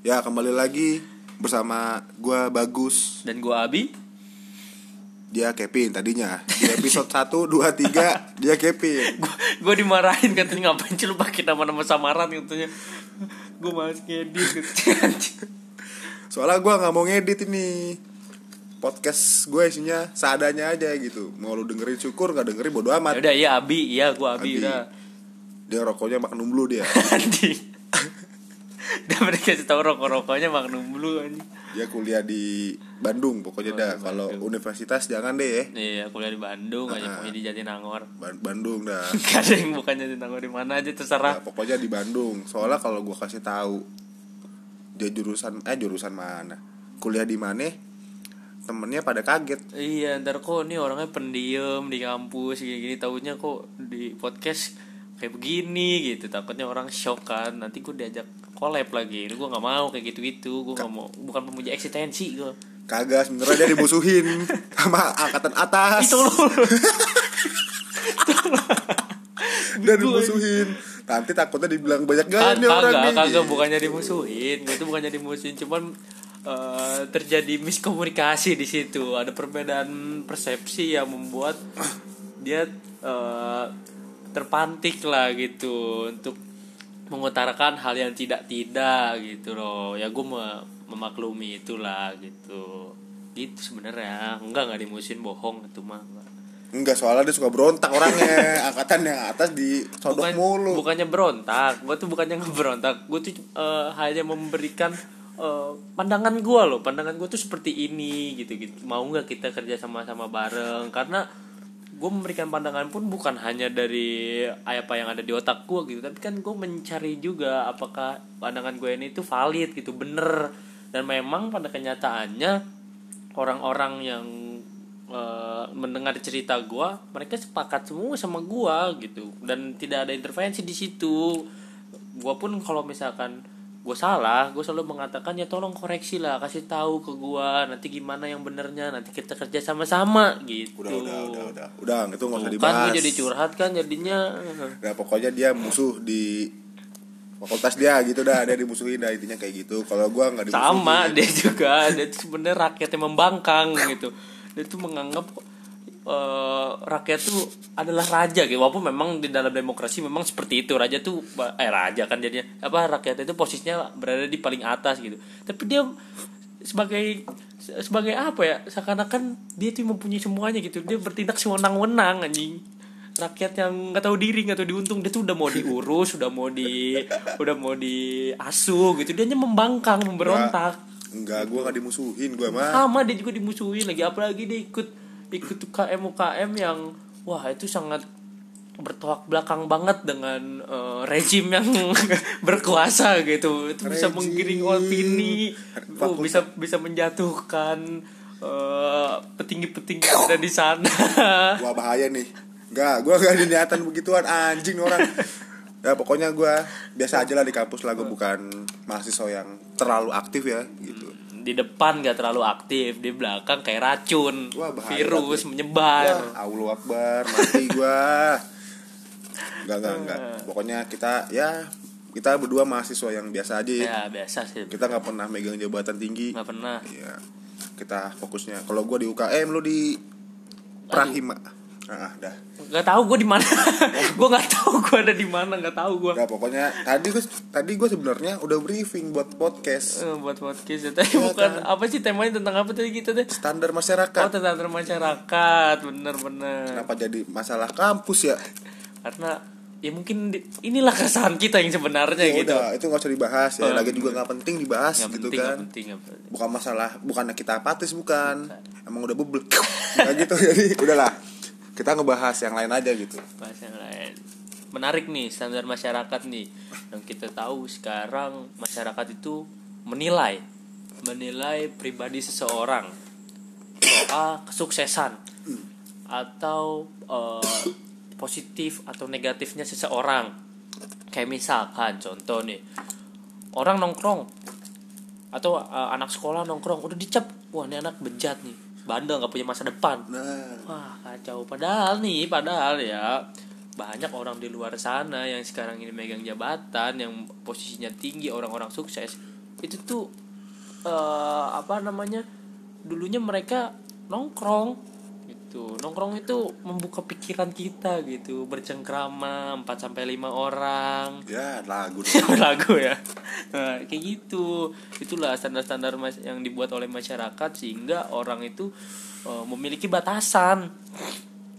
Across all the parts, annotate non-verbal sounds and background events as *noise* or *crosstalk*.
Ya kembali lagi bersama gua Bagus. Dan gua Abi. Dia Kevin tadinya. Di episode 1, 2, 3 Dia Kevin. Gua, gua dimarahin katanya ngapain sih lu pakai nama-nama samaran? katanya. Gua males ngedit Soalnya gua nggak mau ngedit ini. Podcast gue isinya seadanya aja gitu. Mau lu dengerin syukur. Gak dengerin bodo amat. Udah iya Abi, iya gua Abi, Abi. udah. Dia rokoknya magnum blue dia *laughs* *laughs* Anjing *laughs* Udah mereka kasih tau rokok-rokoknya Magnum Blue anjing. Dia kuliah di Bandung pokoknya Oh, dah. Kalau universitas jangan deh ya Iya kuliah di Bandung aja pokoknya di Jatinangor. Ban- Bandung dah. *laughs* Gak ada yang bukan Jatinangor di mana aja Ya, terserah pokoknya di Bandung. Soalnya kalau gua kasih tahu dia jurusan eh jurusan mana, kuliah di mana, temennya pada kaget. Iya ntar kok nih orangnya pendiam di kampus kayak gini. Taunya kok di podcast kayak begini gitu Takutnya orang shock kan. Nanti gue diajak collab lagi. Gue gak mau kayak gitu-gitu. Gue gak mau Bukan pemuja eksistensi gue Kagak sebenarnya dia dimusuhin *laughs* sama angkatan atas. Itu loh. *laughs* Dia dimusuhin. Nanti takutnya dibilang banyak gaya nih orang Kagak. Kagak bukannya dimusuhin. Gue tuh bukannya dimusuhin Cuman eh, terjadi miskomunikasi di situ. Ada perbedaan persepsi yang membuat Dia eh, terpantik lah gitu Untuk mengutarakan hal yang tidak-tidak gitu loh. Ya gue memaklumi itulah gitu. Gitu sebenarnya. Enggak nggak dimusuhin bohong itu mah Enggak. Soalnya dia suka berontak orangnya. *laughs* angkatan yang atas di sodok Bukan- mulu. bukannya berontak. Gue tuh bukannya ngeberontak. Gue tuh eh, hanya memberikan eh, pandangan gue loh. Pandangan gue tuh seperti ini gitu gitu mau nggak kita kerja sama-sama bareng? Karena gue memberikan pandangan pun bukan hanya dari apa yang ada di otak gue gitu tapi kan gue mencari juga apakah pandangan gue ini tuh valid gitu bener. Dan memang pada kenyataannya orang-orang yang eh, mendengar cerita gue mereka sepakat semua sama gue gitu. Dan tidak ada intervensi di situ. Gue pun kalau misalkan gue salah gue selalu mengatakan ya tolong koreksi lah kasih tahu ke gue nanti gimana yang benernya nanti kita kerja sama-sama gitu. Udah udah udah udah. Udah itu nggak usah Tuh, dibahas. kan gue jadi curhat kan jadinya. Nah pokoknya dia musuh di fakultas dia gitu dah. Dia dimusuhin dah intinya kayak gitu. Kalau gua nggak dimusuhin sama dia juga. Dia tuh sebenarnya rakyat yang membangkang gitu. Dia tuh menganggap eh, rakyat tuh adalah raja gitu. Walaupun memang di dalam demokrasi memang seperti itu. Raja tuh eh raja kan jadinya. Apa rakyat itu posisinya berada di paling atas gitu. Tapi dia sebagai sebagai apa ya? Seakan-akan dia tuh mempunyai semuanya gitu. Dia bertindak sewenang-wenang anjing. Rakyat yang nggak tahu diri nggak tahu diuntung dia tuh udah mau diurus udah mau di udah mau diasuh gitu. Dia hanya membangkang memberontak. Enggak gua nggak dimusuhin gua mah. Sama dia juga dimusuhin lagi. Apalagi dia ikut ikut UKM UKM yang wah itu sangat bertolak belakang banget dengan eh, rezim yang *laughs* berkuasa gitu. Itu bisa Rezim. menggiring opini oh, bisa bisa menjatuhkan eh, petinggi-petinggi yang ada di sana. *laughs* Wah bahaya nih. Enggak gua nggak ada niatan begituan. Anjing nih orang. Ya pokoknya gua biasa aja lah di kampus lah. Gua bukan mahasiswa yang terlalu aktif ya gitu di depan gak terlalu aktif di belakang kayak racun Wah, virus banget. menyebar Wah, Allah Akbar mati gua enggak enggak enggak pokoknya kita ya kita berdua mahasiswa yang biasa aja ya. ya biasa sih kita nggak pernah megang jabatan tinggi nggak pernah Iya. Kita fokusnya. Kalau gua di UKM lu di Prahima. Ah, dah. nggak tahu gue di mana *laughs* gue nggak tahu gue ada di mana nggak tahu gue Udah pokoknya tadi gua tadi gua sebenarnya udah briefing buat podcast Eh, buat podcast ya. Tapi Iya bukan kan? apa sih temanya tentang apa tadi kita deh standar oh masyarakat. tentang masyarakat bener-bener Kenapa jadi masalah kampus ya? karena ya mungkin di- inilah keresahan kita yang sebenarnya Ya gitu udah, itu nggak usah dibahas ya. Oh, Lagi juga nggak penting dibahas nggak gitu penting kan. nggak penting nggak penting. Bukan masalah, bukannya kita apatis bukan. Emang udah bebel. *laughs* Kayak gitu jadi udahlah. Kita ngebahas yang lain aja gitu. bahas yang lain. Menarik nih standar masyarakat nih. Yang kita tahu sekarang masyarakat itu menilai menilai pribadi seseorang soal kesuksesan atau eh, positif atau negatifnya seseorang. Kayak misalkan contoh nih orang nongkrong atau eh, anak sekolah nongkrong udah dicap wah ini anak bejat nih bandel nggak punya masa depan. Nah, Wah kacau. Padahal nih Padahal ya Banyak orang di luar sana Yang sekarang ini megang jabatan Yang posisinya tinggi Orang-orang sukses. Itu tuh eh, apa namanya dulunya mereka nongkrong gitu. Nongkrong itu membuka pikiran kita gitu. Bercengkrama 4 sampai lima orang. Ya lagu *laughs* lagu ya. Nah, kayak gitu. Itulah standar-standar yang dibuat oleh masyarakat sehingga orang itu eh, memiliki batasan.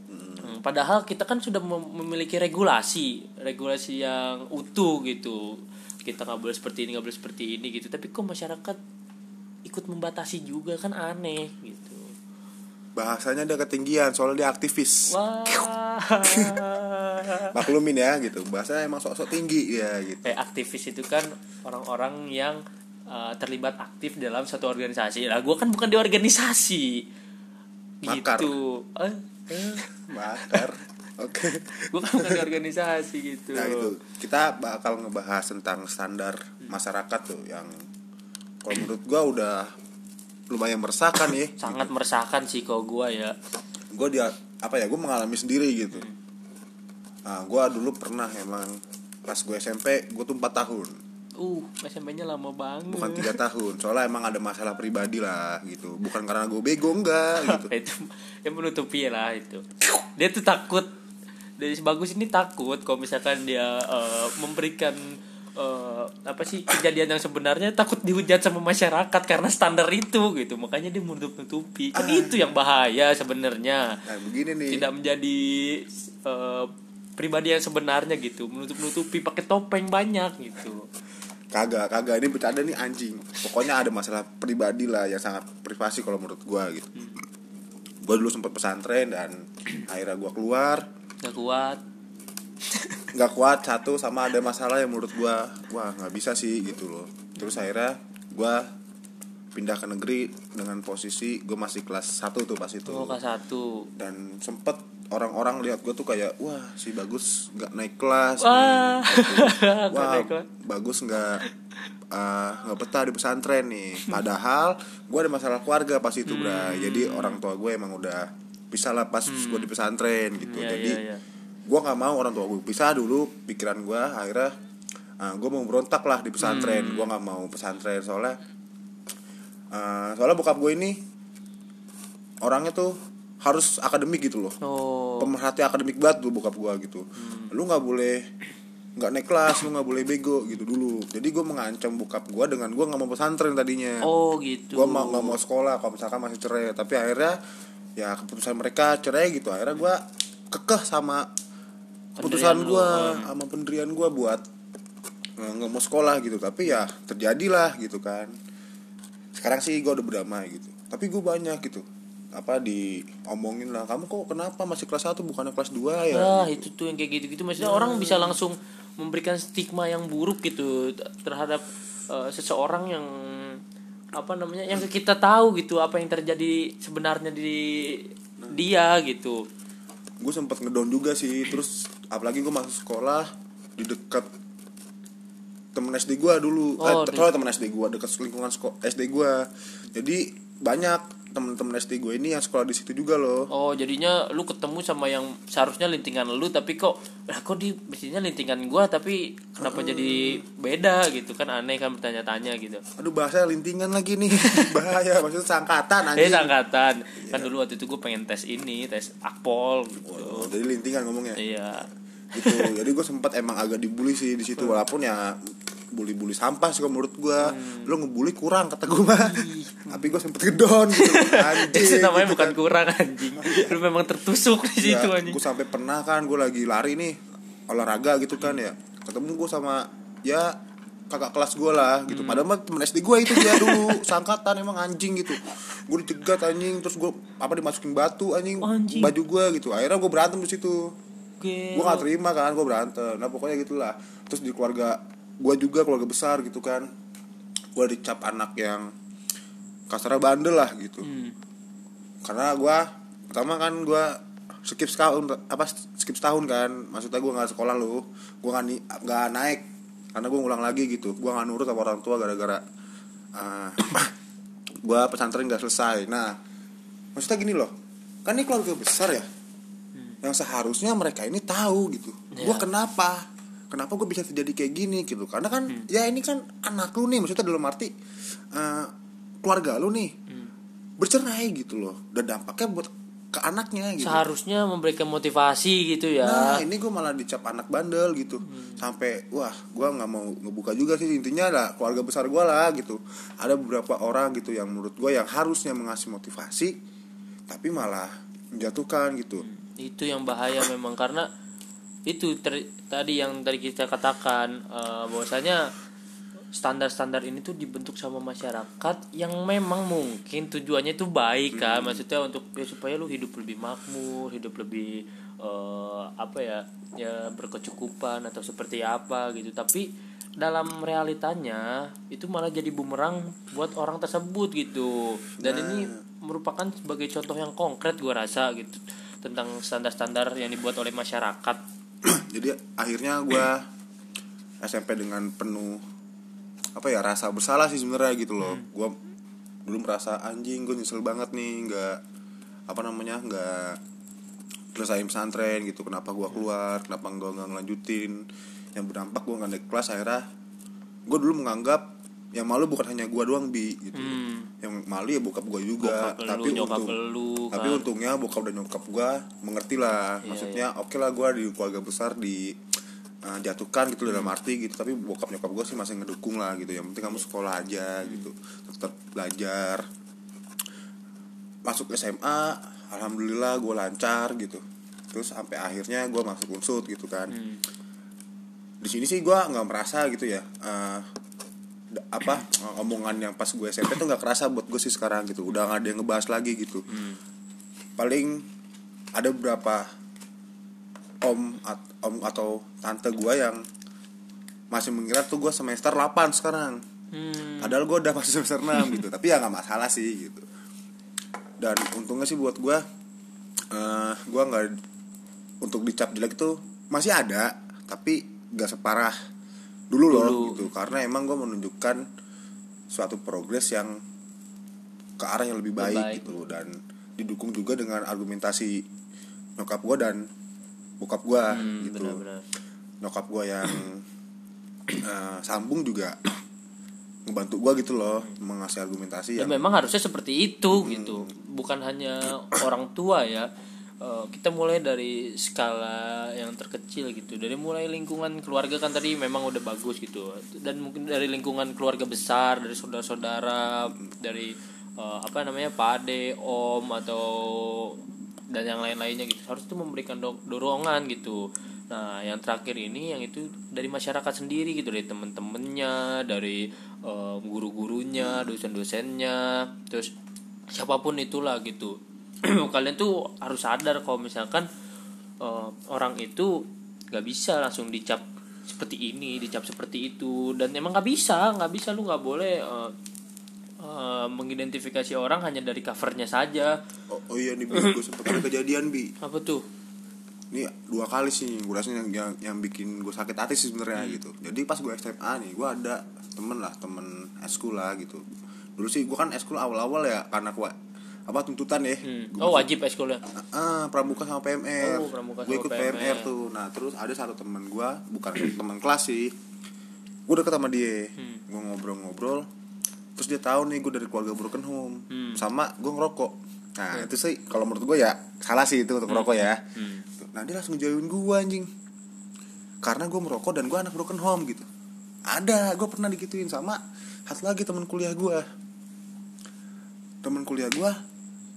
Hmm, padahal kita kan sudah mem- memiliki regulasi regulasi yang utuh gitu. Kita nggak boleh seperti ini nggak boleh seperti ini gitu. Tapi kok masyarakat ikut membatasi juga? Kan aneh gitu bahasanya dia ketinggian soalnya dia aktivis. *laughs* Maklumin ya gitu. Bahasanya emang sok-sok tinggi ya gitu. Eh aktivis itu kan orang-orang yang uh, terlibat aktif dalam satu organisasi. Lah gue kan bukan di organisasi. Makar. gitu. Eh, eh. makar. Oke. Gue kan bukan di organisasi gitu. Nah itu. Kita bakal ngebahas tentang standar masyarakat tuh yang kalau menurut gua udah lumayan meresahkan ya. Sangat meresahkan sih kalau gue ya. Gue dia apa ya gue mengalami sendiri gitu. Nah gue dulu pernah emang pas gue SMP gue tuh 4 tahun. Uh SMP-nya lama banget. Bukan tiga tahun soalnya emang ada masalah pribadi lah gitu. Bukan karena gue bego enggak *laughs* gitu. Itu yang menutupi lah itu. Dia tuh takut. Dari bagus ini takut kalau misalkan dia eh, memberikan eh, apa sih kejadian yang sebenarnya takut dihujat sama masyarakat karena standar itu gitu. Makanya dia menutup nutupi kan itu yang bahaya sebenarnya. Nah begini nih. Tidak menjadi eh, pribadi yang sebenarnya gitu. Menutup nutupi pakai topeng banyak gitu. Kagak kagak. Ini bercanda nih anjing. Pokoknya ada masalah pribadi lah yang sangat privasi kalau menurut gue gitu. Gue dulu sempat pesantren dan akhirnya gue keluar. Nggak kuat *laughs* nggak kuat satu sama ada masalah yang menurut gue wah nggak bisa sih gitu loh. Terus akhirnya gue pindah ke negeri dengan posisi gue masih kelas 1 tuh pas itu. Oh kelas satu. Dan sempet orang-orang lihat gue tuh kayak wah si bagus nggak naik kelas wah. Nih. *laughs* Nggak wah naik kelas. bagus nggak eh, nggak betah di pesantren nih. Padahal gue ada masalah keluarga pas itu bra Hmm. jadi orang tua gue emang udah pisah lah pas gue di pesantren gitu. Iya, jadi iya, iya. Gue nggak mau orang tua gue pisah dulu pikiran gue akhirnya gue mau berontak lah di pesantren. Hmm. gue nggak mau pesantren. Soalnya eh, soalnya bokap gue ini orangnya tuh harus akademik gitu loh. Oh. Pemerhati akademik banget tuh bokap gua gitu. Lu nggak boleh nggak naik kelas lu nggak boleh bego gitu dulu. Jadi gue mengancam bokap gua dengan gua nggak mau pesantren tadinya. Oh gitu. Gua mau nggak mau sekolah kalau misalkan masih cerai. Tapi akhirnya ya keputusan mereka cerai gitu. Akhirnya gua kekeh sama gua oh. sama pendirian gua buat eh, nggak mau sekolah gitu. Tapi ya terjadilah gitu kan. Sekarang sih gua udah berdamai gitu. Tapi gue banyak gitu. Apa diomongin lah kamu kok kenapa masih kelas 1 bukannya kelas 2 ya? Nah, itu tuh yang kayak gitu-gitu. Maksudnya orang bisa langsung memberikan stigma yang buruk gitu terhadap eh, seseorang yang apa namanya yang kita tahu gitu apa yang terjadi sebenarnya di dia gitu. gue sempet ngedown juga sih. Terus apalagi gue masuk sekolah di dekat temen SD gue dulu. Oh, eh, di- soalnya temen SD gue dekat lingkungan seko- SD gue jadi banyak temen-temen SD gue ini yang sekolah di situ juga loh. Oh, jadinya lu ketemu sama yang seharusnya lintingan lu tapi kok lah kok di mestinya lintingan gua tapi kenapa jadi beda? gitu kan aneh kan bertanya-tanya gitu. aduh bahasa lintingan lagi nih. *laughs* Bahaya maksudnya sangkatan Eh anjing. angkatan. Kan dulu waktu itu gue pengen tes ini, tes akpol gitu. Oh, jadi lintingan ngomongnya? Iya. Gitu *laughs* jadi gue sempat emang agak dibully sih di situ walaupun ya bully-bully sampah sih menurut gue Hmm. lo ngebully kurang kata gue mah *laughs* tapi gue sempet gedon gitu *laughs* anjing Itu namanya gitu bukan kan. kurang anjing. Lu memang tertusuk di situ ya, anjing. gue sampai pernah kan gue lagi lari nih olahraga gitu kan ya ketemu gue sama ya kakak kelas gue lah gitu Hmm. padahal mah temen SD gue itu dia dulu sangkatan emang anjing gitu gue dicegat anjing terus gue apa dimasukin batu anjing, anjing. baju gue gitu akhirnya gue berantem di situ Oke. gue gak terima kan gue berantem. Nah pokoknya gitulah. Terus di keluarga gue juga keluarga besar gitu kan. Gue dicap anak yang kasarnya bandel lah gitu. Hmm. karena gue pertama kan gue skip setahun apa skip setahun kan. Maksudnya gue nggak sekolah lu gue nggak nggak naik. Karena gue ngulang lagi gitu. Gue nggak nurut sama orang tua gara-gara *coughs* uh, gue pesantren nggak selesai. Nah maksudnya gini loh. Kan ini keluarga besar ya yang seharusnya mereka ini tahu gitu. Iya. gue kenapa? Kenapa gue bisa terjadi kayak gini gitu? Karena kan ya ini kan anak lu nih maksudnya dalam arti eh, keluarga lu nih bercerai gitu loh. Dan dampaknya buat ke anaknya gitu. Seharusnya memberikan motivasi gitu ya. Nah ini gue malah dicap anak bandel gitu. Sampai wah gue nggak mau ngebuka juga sih. Intinya lah keluarga besar gue lah gitu. Ada beberapa orang gitu yang menurut gue yang harusnya mengasih motivasi Tapi malah menjatuhkan gitu itu yang bahaya memang karena itu ter- tadi yang tadi kita katakan eh, bahwasanya standar-standar ini tuh dibentuk sama masyarakat yang memang mungkin tujuannya itu baik kan? Maksudnya untuk ya, supaya lu hidup lebih makmur hidup lebih eh, apa ya ya berkecukupan atau seperti apa gitu. Tapi dalam realitanya itu malah jadi bumerang buat orang tersebut gitu. Dan ini merupakan sebagai contoh yang konkret gue rasa gitu tentang standar-standar yang dibuat oleh masyarakat. *clears throat* Jadi akhirnya gue SMP dengan penuh apa ya rasa bersalah sih sebenarnya gitu loh. Gue dulu merasa anjing gue nyesel banget nih nggak apa namanya nggak selesai pesantren gitu kenapa gua keluar kenapa gua nggak ngelanjutin. Yang berdampak gua nggak naik kelas akhirnya gue dulu menganggap yang malu bukan hanya gua doang bi gitu. Yang malu ya bokap gua juga. Bokap tapi lu, untung lu, tapi kan. untungnya bokap dan nyokap gua mengerti lah. Maksudnya oke lah gua di keluarga besar di uh, jatuhkan gitu dalam arti gitu. Tapi bokap nyokap gua sih masih ngedukung lah gitu. Yang penting kamu sekolah aja gitu. Tetap belajar. Masuk SMA alhamdulillah gue lancar gitu. Terus sampai akhirnya gue masuk unsut gitu kan. Di sini sih gue nggak merasa gitu ya d- apa omongan yang pas gue SMP tuh nggak kerasa buat gue sih sekarang gitu. Udah nggak ada yang ngebahas lagi gitu. Paling ada beberapa om at- om atau tante gue yang masih mengira tuh gue semester 8 sekarang. Hmm. Padahal gue udah masuk semester 6 gitu. Tapi ya gak masalah sih gitu. Dan untungnya sih buat gue eh Gue gak Untuk dicap jelek itu Masih ada Tapi gak separah Dulu loh Dulu. gitu. Karena emang gue menunjukkan Suatu progres yang Ke arah yang lebih baik, Baik. gitu. Dan didukung juga dengan argumentasi Nyokap gue dan Bokap gue Hmm, gitu. benar-benar. nyokap gue yang *clears throat* eh, sambung juga ngebantu gue gitu loh mengasih argumentasi dan yang memang harusnya seperti itu gitu. Bukan hanya orang tua ya Eh, kita mulai dari skala yang terkecil gitu. Dari mulai lingkungan keluarga kan tadi memang udah bagus gitu. Dan mungkin dari lingkungan keluarga besar dari saudara-saudara dari eh, apa namanya pade om atau dan yang lain-lainnya gitu. Harus tuh memberikan do- dorongan gitu. Nah yang terakhir ini yang itu dari masyarakat sendiri gitu. Dari temen-temennya dari eh, guru-gurunya dosen-dosennya. Terus siapa pun itulah gitu *clears throat* kalian tuh harus sadar kalau misalkan eh, orang itu nggak bisa langsung dicap seperti ini dicap seperti itu. Dan emang nggak bisa nggak bisa. Lu nggak boleh eh, eh, mengidentifikasi orang hanya dari covernya saja. Oh, oh iya nih gue *clears throat* sempet ada kejadian bi. Apa tuh? Ini dua kali sih gue rasanya yang, yang yang bikin gue sakit hati sih sebenarnya gitu. Jadi pas gue SMA nih gue ada temen lah temen eskul lah gitu. Dulu sih gue kan eskul awal-awal ya karena gue apa tuntutan ya Hmm. Gua oh wajib eskulnya Ah, pramuka sama PMR. Oh, pramuka gue ikut PMR. PMR. tuh. Nah, terus ada satu teman gue, bukan *clears throat* teman kelas sih. Gue deket sama dia. Hmm. Gue ngobrol-ngobrol. Terus dia tahu nih gue dari keluarga broken home. Hmm. Sama gue ngerokok. Nah, itu sih kalau menurut gue ya salah sih itu untuk ngerokok ya. Hmm. Nah, dia langsung jauhin gue anjing. Karena gue merokok dan gue anak broken home gitu. Ada, gue pernah digituin sama satu lagi teman kuliah gue. Teman kuliah gue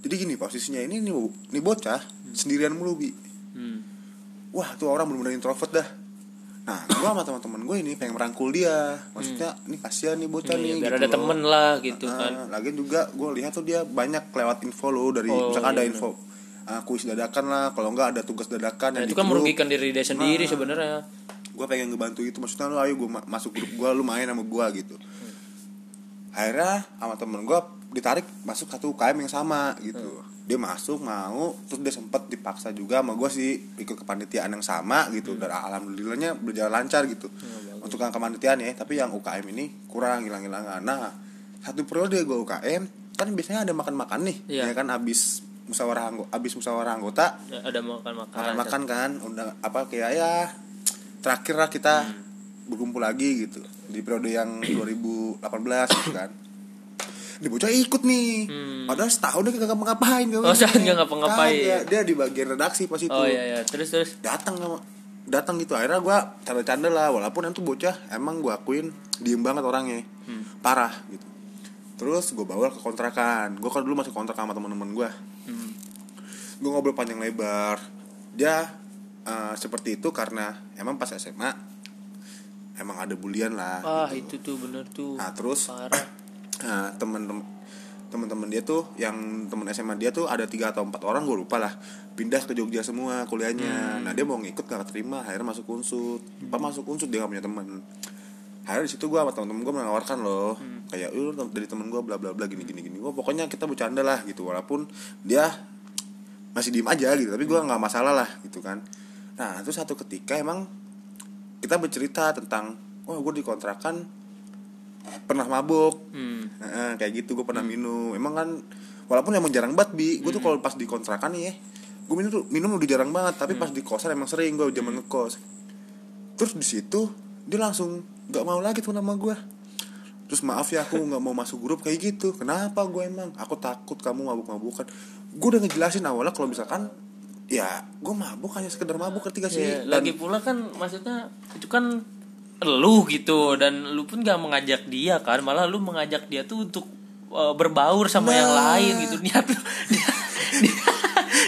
jadi gini posisinya ini nih, nih bocah sendirian mulu bi. Hmm. wah tuh orang bener-bener introvert dah. Nah gua sama teman-teman gue ini pengen merangkul dia. Maksudnya ini kasihan nih bocah Iya, nih biar gitu ada loh. temen lah gitu Ah, kan. lagian juga gue lihat tuh dia banyak lewat info lo dari Oh, misalkan ada iya, info ah, kuis dadakan lah kalau enggak ada tugas dadakan Nah, yang itu kan merugikan diri dia sendiri Ah. sebenarnya. Gue pengen ngebantu itu maksudnya lu ayo gue masuk grup gue lu main sama gue gitu. Akhirnya sama temen gue ditarik masuk satu UKM yang sama gitu. Dia masuk mau terus dia sempet dipaksa juga sama gue sih ikut kepanitiaan yang sama gitu. Dan alhamdulillahnya berjalan lancar gitu. Untuk yang kepanitiaan ya tapi yang UKM ini kurang hilang-hilangan. Nah satu periode gue UKM kan biasanya ada makan-makan nih Iya. ya kan? Abis musyawarah anggo- abis musyawarah anggota Ya, ada makan makan makan makan kan undang apa kayak ya terakhir lah kita berkumpul lagi gitu. Di periode yang *clears throat* 2018 gitu kan di bocah ikut nih. Padahal setahun dia kagak ngapain Hmm. Oh, setahun nggak ngapa-ngapain. dia di bagian redaksi pas itu. Oh iya iya. Terus terus? Datang sama datang gitu. Akhirnya gue canda-canda lah walaupun itu bocah emang gue akuin diem banget orangnya. Parah gitu. Terus gue bawa ke kontrakan. Gue kan dulu masih kontrak sama teman-teman gue Hmm. gue ngobrol panjang lebar. Dia eh, seperti itu karena emang pas SMA emang ada bulian lah ah gitu. itu tuh bener tuh. Nah terus parah nah, temen-temen teman-teman dia tuh yang temen SMA dia tuh ada tiga atau empat orang gue lupa lah. Pindah ke Jogja semua kuliahnya. Nah dia mau ngikut gak terima akhirnya masuk unsut. Pas masuk unsut dia gak punya teman akhirnya di situ gue sama temen-temen gue menawarkan loh. Kayak lu dari temen gue bla bla bla gini gini. Gini gue pokoknya kita bercanda lah gitu. Walaupun dia masih diem aja gitu tapi gue nggak masalah lah gitu kan. Nah terus satu ketika emang kita bercerita tentang oh gue dikontrakan pernah mabuk. Hmm. Heeh, kayak gitu gue pernah minum. Emang kan walaupun emang jarang banget bi gue tuh kalau pas di kontrakan nih ya gue minum tuh minum udah jarang banget tapi pas di kosan emang sering gue zaman ngekos. Terus di situ dia langsung nggak mau lagi tuh nama gue terus maaf ya aku *laughs* nggak mau masuk grup kayak gitu. Kenapa gue emang? Aku takut kamu mabuk mabukan gue udah ngejelasin awalnya kalau misalkan ya gue mabuk hanya sekedar mabuk ketika sih? Iya, lagi pula kan maksudnya itu kan lu gitu dan lu pun gak mengajak dia kan malah lu mengajak dia tuh untuk uh, berbaur sama yang Nah. lain gitu. Niat lu *laughs*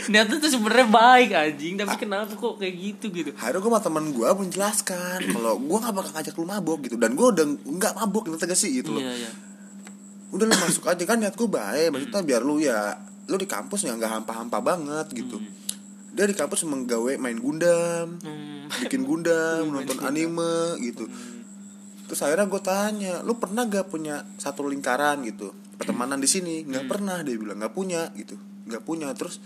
niat, tuh sebenarnya baik anjing. Tapi kenapa kok kayak gitu gitu? Akhirnya gue sama temen gue menjelaskan kalau gue gak bakal ngajak lu mabuk gitu. Dan gue udah nggak mabuk ngerti gak sih gitu loh. Iya iya. Udah lu masuk aja kan niat gue baik. Maksudnya biar lu ya lu di kampus ya nggak hampa-hampa banget gitu. Dia di kampus menggawe main gundam. Hmm. Bikin gundam nonton anime gitu. Terus akhirnya gue tanya lu pernah gak punya satu lingkaran gitu? Pertemanan di sini? Nggak pernah dia bilang. Nggak punya gitu. Nggak punya. Terus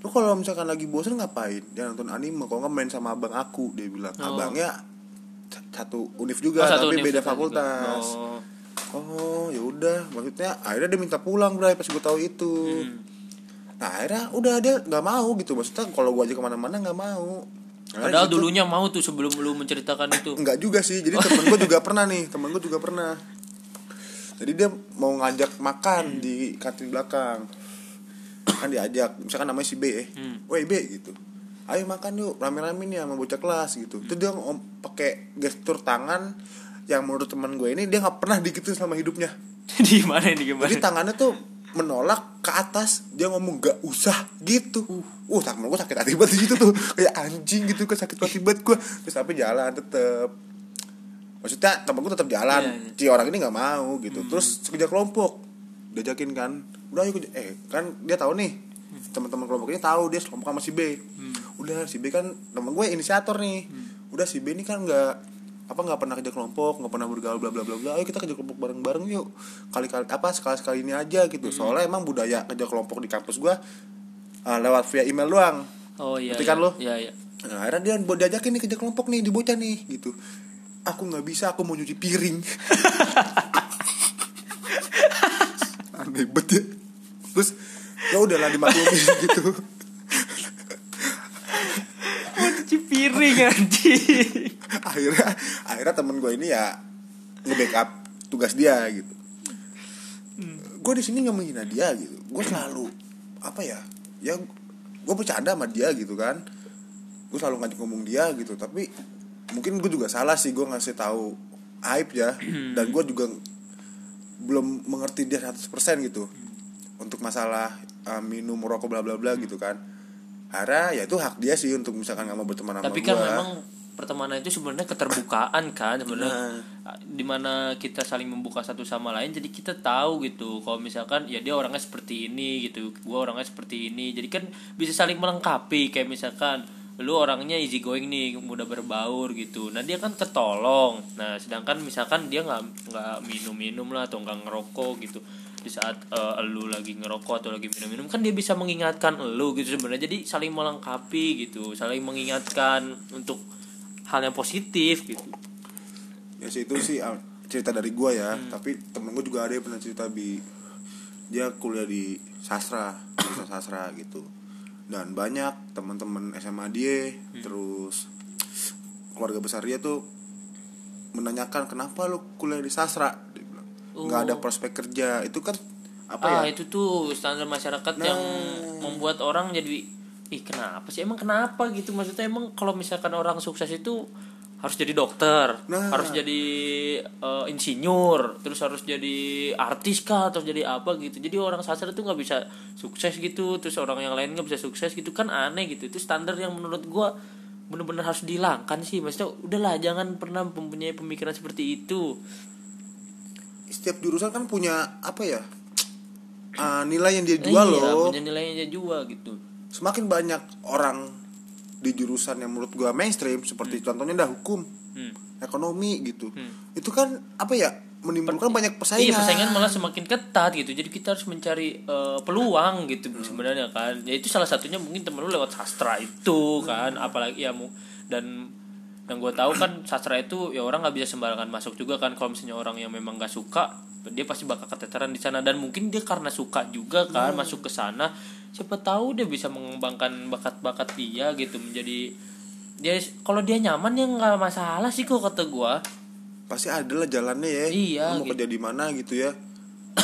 lu kalau misalkan lagi bosen ngapain? Dia nonton anime kalau nggak main sama abang aku dia bilang. Oh. abangnya satu univ juga Oh, satu tapi beda universitas fakultas juga. oh. Oh ya udah. Maksudnya akhirnya dia minta pulang bray pas gue tahu itu. Nah akhirnya udah dia nggak mau gitu. Maksudnya kalau gue aja ke mana-mana nggak mau padahal di situ- dulunya mau tuh sebelum lu menceritakan itu. Enggak juga sih. Jadi temen gue juga pernah nih. Temen gue juga pernah. Jadi dia mau ngajak makan Di kantin belakang. Kan diajak. Misalkan namanya si B ya. Hmm. Woi B gitu. Ayo makan yuk. Rame-rame nih sama bocah kelas gitu. Terus dia pakai gestur tangan Yang menurut teman gue ini Dia gak pernah digituin selama hidupnya. *laughs* Di mana ini gimana? Jadi tangannya tuh menolak ke atas dia ngomong gak usah gitu. Uh temen gue sakit hati banget di situ tuh. *laughs* Kayak anjing gitu kan sakit hati banget gue terus tapi jalan tetep. Maksudnya temen gue tetap jalan. Iya, iya. si orang ini nggak mau gitu. Terus kerja kelompok diajakin kan. Udah ayo kerja- eh kan dia tahu nih teman-teman kelompok ini tahu dia kelompok sama si B. Udah si B kan temen gue inisiator nih. Udah si B ini kan nggak apa nggak pernah kerja kelompok nggak pernah bergaul bla bla bla bla ayo kita kerja kelompok bareng bareng yuk kali kali apa sekali sekali ini aja gitu soalnya emang budaya kerja kelompok di kampus gue uh, lewat via email doang oh iya kan iya. lu? iya iya Nah, akhirnya dia buat diajakin nih kerja kelompok nih di bocah nih gitu. Aku nggak bisa, aku mau nyuci piring. *laughs* Aneh banget ya. Terus ya udahlah dimaklumin *laughs* gitu. mau cuci piring anjing akhirnya akhirnya temen gue ini ya nge-backup tugas dia gitu. Gue di sini nggak menghina dia gitu. Gue selalu apa ya? Ya gue bercanda sama dia gitu kan. Gue selalu ngajak ngomong dia gitu. Tapi mungkin gue juga salah sih gue ngasih tahu aib ya. Dan gue juga belum mengerti dia 100% gitu. Untuk masalah uh, minum rokok bla bla bla gitu kan. Akhirnya ya itu hak dia sih untuk misalkan nggak mau berteman sama tapi kan gua. memang pertemanan itu sebenarnya keterbukaan kan sebenarnya. Nah. di mana kita saling membuka satu sama lain jadi kita tahu gitu kalau misalkan ya dia orangnya seperti ini gitu gua orangnya seperti ini. Jadi kan bisa saling melengkapi kayak misalkan lu orangnya easy going nih mudah berbaur gitu. Nah dia kan ketolong. Nah sedangkan misalkan dia nggak nggak minum minum lah atau nggak ngerokok gitu. Di saat eh, lu lagi ngerokok atau lagi minum-minum kan dia bisa mengingatkan lu gitu sebenarnya. Jadi saling melengkapi gitu saling mengingatkan untuk hal yang positif gitu. Ya sih itu sih ah, cerita dari gua ya. Hmm. tapi temen gua juga ada yang pernah cerita bi. Dia kuliah di sastra jurusan sastra gitu. Dan banyak teman-teman SMA dia Hmm. terus keluarga besar dia tuh menanyakan kenapa lu kuliah di sastra? Dia bilang nggak ada prospek kerja. Itu kan apa ah ya? itu tuh standar masyarakat Nah. yang membuat orang jadi ih kenapa sih? Emang kenapa? Gitu. Maksudnya emang kalau misalkan orang sukses itu harus jadi dokter Nah. harus jadi eh, insinyur terus harus jadi artis kah atau jadi apa gitu. Jadi orang sastra itu nggak bisa sukses gitu terus orang yang lain nggak bisa sukses gitu. Kan aneh gitu. Itu standar yang menurut gua bener-bener harus dihilangkan sih. Maksudnya udahlah jangan pernah mempunyai pemikiran seperti itu. Setiap jurusan kan punya apa ya *tsk* ah, nilai yang dia jual iya, loh. punya nilainya dia jual gitu semakin banyak orang di jurusan yang menurut gua mainstream seperti contohnya dah hukum hmm. ekonomi gitu itu kan apa ya menimbulkan banyak Iya persaingan persaingan malah semakin ketat gitu. Jadi kita harus mencari eh, peluang gitu Hmm. sebenarnya kan. Ya itu salah satunya mungkin temen lu lewat sastra itu kan. Hmm. Apalagi ya mu dan yang gue tahu kan sastra itu ya orang nggak bisa sembarangan masuk juga kan. Kalau misalnya orang yang memang nggak suka dia pasti bakal keteteran di sana dan mungkin dia karena suka juga kan Hmm. masuk ke sana. Siapa tahu dia bisa mengembangkan bakat-bakat dia gitu menjadi dia kalau dia nyaman ya nggak masalah sih kok kata gua pasti ada lah jalannya ya Iya, Lu mau gitu. kerja di mana gitu ya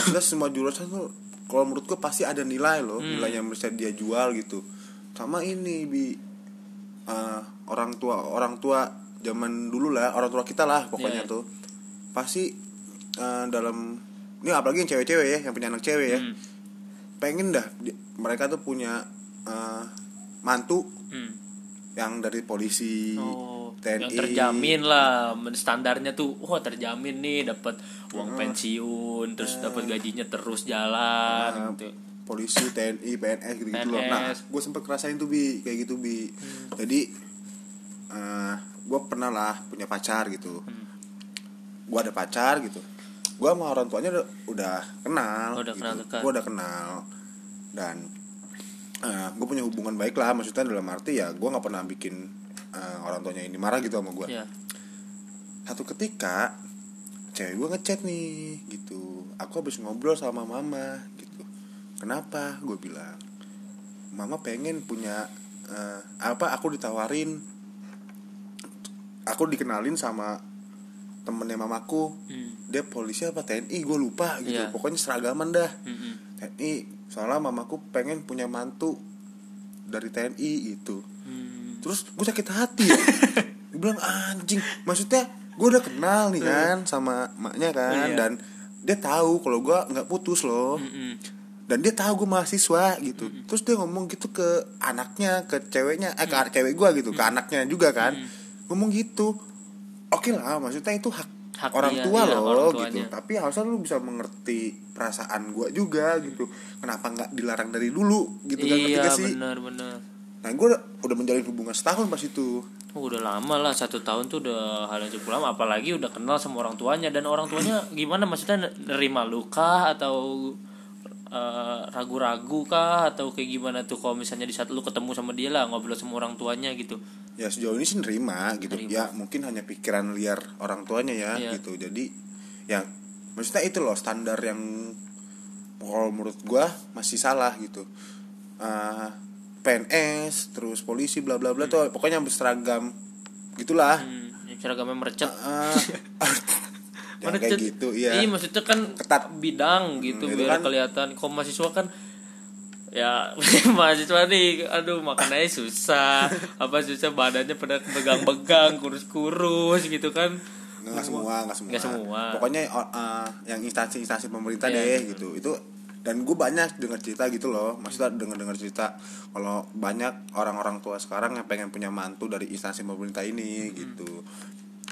jelas semua jurusan tuh kalau menurut gua pasti ada nilai loh Hmm. nilai yang bisa dia jual gitu sama ini bi ah, orang tua orang tua zaman dulu lah orang tua kita lah pokoknya Iya. tuh pasti ah, dalam ini apalagi yang cewek-cewek ya yang punya anak cewek ya Hmm. pengen dah di- mereka tuh punya ah, mantu Hmm. yang dari polisi Oh, TNI yang terjamin lah standarnya tuh wah terjamin nih dapat uang pensiun terus dapat gajinya terus jalan Nah, gitu. Polisi TNI PNS gitu gitu loh. Nah gue sempet ngerasain tuh bi. Kayak gitu bi. Hmm. jadi gue pernah lah punya pacar gitu. Hmm. gue ada pacar gitu. Gue sama orang tuanya udah, udah kenal Oh, udah kenal dekat. gue udah kenal. Dan gue punya hubungan baik lah maksudnya dalam arti ya gue nggak pernah bikin eh, orang tuanya ini marah gitu sama gue Ya. satu ketika cewek gue ngechat nih gitu. Aku habis ngobrol sama mama gitu kenapa gue bilang mama pengen punya eh, apa aku ditawarin aku dikenalin sama temennya mamaku Hmm. dia polisi apa TNI gue lupa gitu Iya. pokoknya seragaman dah Mm-mm. TNI soalnya mamaku pengen punya mantu dari TNI itu Hmm. terus gue sakit hati *laughs* gue bilang anjing maksudnya gue udah kenal nih kan sama maknya kan Iya. dan dia tahu kalau gue nggak putus loh Mm-mm. Dan dia tahu gue mahasiswa gitu. Terus dia ngomong gitu ke anaknya ke ceweknya eh ke cewek gue gitu ke anaknya juga kan. Ngomong gitu. Oke lah maksudnya itu hak, Hak orang dia, tua iya, loh orang gitu. tapi harusnya lu bisa mengerti perasaan gue juga gitu. Kenapa nggak dilarang dari dulu gitu kan iya sih? benar benar. Nah gue udah, udah menjalin hubungan setahun pas itu. Oh, udah lama lah satu tahun tuh udah hal yang cukup lama. Apalagi udah kenal sama orang tuanya. Dan orang tuanya gimana? Maksudnya nerima luka atau eh, ragu-ragu kah? Atau kayak gimana tuh kalau misalnya di saat lu ketemu sama dia lah ngobrol sama orang tuanya gitu? Ya sejauh ini sih nerima gitu. Nerima. ya mungkin hanya pikiran liar orang tuanya ya Iya. gitu. Jadi ya maksudnya itu loh standar yang kalau menurut gua masih salah gitu. Ah, PNS terus polisi bla bla bla tuh pokoknya berseragam gitulah. Hmm, yang seragamnya merecet Ah, jangan kayak gitu ya iya maksudnya kan Ketat. bidang gitu Hmm, biar kan- kelihatan. Kalau mahasiswa kan ya *laughs* mahasiswa nih aduh makan aja susah. Apa susah badannya pada begang-begang kurus-kurus gitu kan. Nggak semua nggak semua. Semua. pokoknya uh, yang instansi-instansi pemerintah Iya. deh gitu. Itu dan gue banyak dengar cerita gitu loh. Maksudnya dengar dengar cerita kalau banyak orang-orang tua sekarang yang pengen punya mantu dari instansi pemerintah ini gitu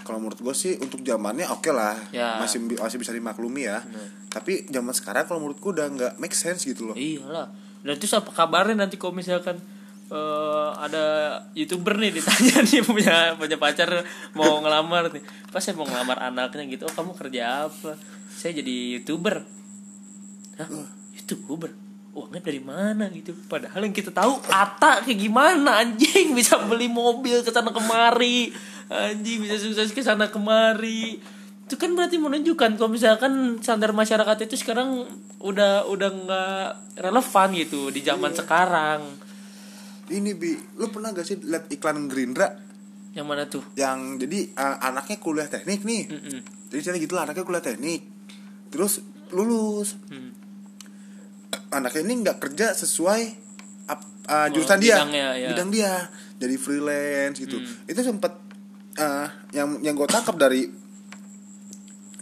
kalau menurut gue sih untuk zamannya oke lah. Ya. masih masih bisa dimaklumi ya. Tapi zaman sekarang kalau menurut gue udah nggak make sense gitu loh. Iyalah. Dan terus apa kabarnya nanti kalau misalkan eh, ada youtuber nih ditanya *laughs* nih punya punya pacar mau ngelamar nih. Pas saya mau ngelamar anaknya gitu oh kamu kerja apa? Saya jadi youtuber. Hah? youtuber? Uangnya dari mana gitu? Padahal yang kita tahu Ata kayak gimana anjing? *laughs* Bisa beli mobil ke sana kemari anjing bisa sukses ke sana kemari. Itu kan berarti menunjukkan kalau misalkan standar masyarakat itu sekarang udah udah nggak relevan gitu di zaman sekarang. Ini bi lu pernah gak sih lihat iklan Gerindra? Yang mana tuh? Yang jadi uh, anaknya kuliah teknik nih. Mm-mm. jadi ceritanya gitu lah anaknya kuliah teknik. Terus lulus. Hmm. anaknya ini nggak kerja sesuai uh, Oh, jurusan dia. bidangnya, ya. bidang dia. Jadi freelance gitu. Hmm. itu sempet uh, yang yang gue tangkap dari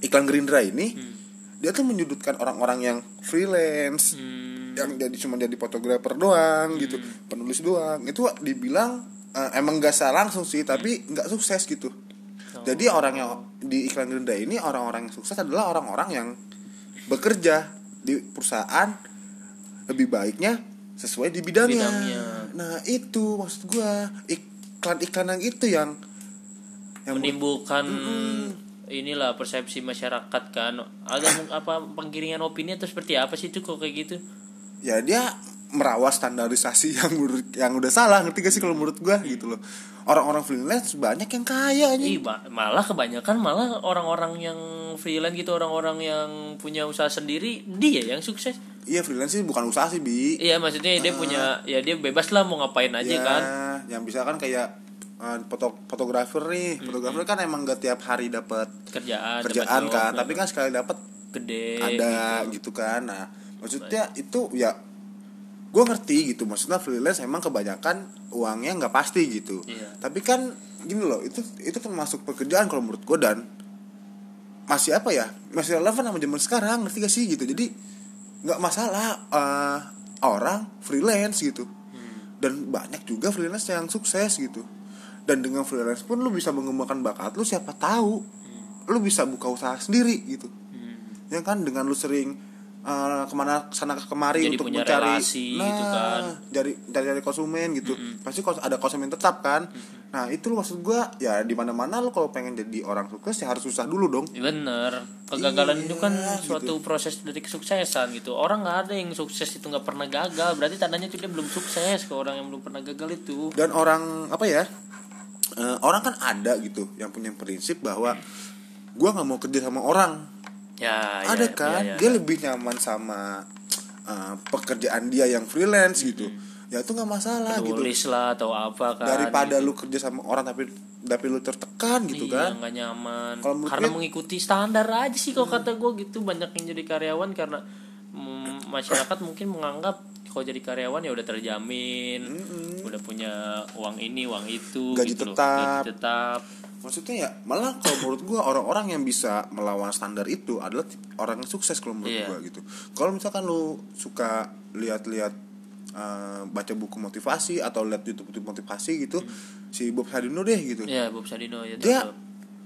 iklan Gerindra ini Hmm. dia tuh menyudutkan orang-orang yang freelance Hmm. yang jadi cuma jadi fotografer doang gitu penulis doang itu dibilang uh, emang gak salah langsung sih tapi nggak sukses gitu jadi orang yang di iklan Gerindra ini orang-orang yang sukses adalah orang-orang yang bekerja di perusahaan lebih baiknya sesuai di bidangnya. Bidangnya. Nah itu maksud gua iklan-iklan yang itu yang yang menimbulkan inilah persepsi masyarakat kan. Ada apa penggiringan opini atau seperti apa sih itu kok kayak gitu? Ya dia merawat standarisasi *laughs* yang menurut yang udah salah ngerti gak sih kalau menurut gua? Gitu loh. Orang-orang freelance banyak yang kaya Ih, nih ba- malah kebanyakan malah orang-orang yang freelance gitu orang-orang yang punya usaha sendiri dia yang sukses. Iya freelance sih bukan usaha sih bi. Iya maksudnya dia punya ya dia bebas lah mau ngapain aja ya, kan. yang bisa kan kayak uh, foto fotografer nih. Fotografer kan emang gak tiap hari dapat kerjaan kerjaan job, kan. nah, tapi kan sekali dapat gede ada gitu. kan. Nah maksudnya itu ya gue ngerti gitu. Maksudnya freelance emang kebanyakan uangnya nggak pasti gitu. Iya. tapi kan gini loh itu itu termasuk pekerjaan kalau menurut gue dan masih apa ya masih relevan sama zaman sekarang. Ngerti gak sih gitu? Jadi nggak masalah eh, orang freelance gitu. Hmm. dan banyak juga freelance yang sukses gitu dan dengan freelance pun lu bisa mengembangkan bakat lu siapa tahu lu bisa buka usaha sendiri gitu. Hmm. ya kan? Dengan lu sering uh, ke mana sana kemari Jadi untuk punya mencari relasi gitu kan. dari dari dari konsumen gitu. Pasti kos- ada konsumen tetap kan? Nah itu lu maksud gua ya di mana mana lu kalau pengen jadi orang sukses ya harus susah dulu dong. Bener. Kegagalan Iya, itu kan gitu. suatu proses dari kesuksesan gitu. Orang nggak ada yang sukses itu nggak pernah gagal. Berarti tandanya itu dia belum sukses ke orang yang belum pernah gagal itu. Dan orang apa ya uh, orang kan ada gitu yang punya prinsip bahwa gua nggak mau kerja sama orang. Ya ada ya, kan? ya, ya. dia lebih nyaman sama uh, pekerjaan dia yang freelance gitu. Ya itu nggak masalah gitu. Nulis lah atau apa kan daripada gitu. lu kerja sama orang tapi tapi lu tertekan gitu iya, kan? nggak nyaman. Menurut karena gue- mengikuti standar aja sih kalau kata gue gitu banyak yang jadi karyawan karena mm, masyarakat mungkin menganggap kalau jadi karyawan ya udah terjamin udah punya uang ini uang itu Gaji gitu loh. tetap. gaji tetap maksudnya ya malah kalau menurut gua orang-orang yang bisa melawan standar itu adalah orang yang sukses kalau menurut Iya. gua gitu kalau misalkan lu suka lihat-lihat uh, baca buku motivasi atau lihat YouTube YouTube motivasi gitu si Bob Sadino deh gitu ya Bob Sadino ya dia tetap.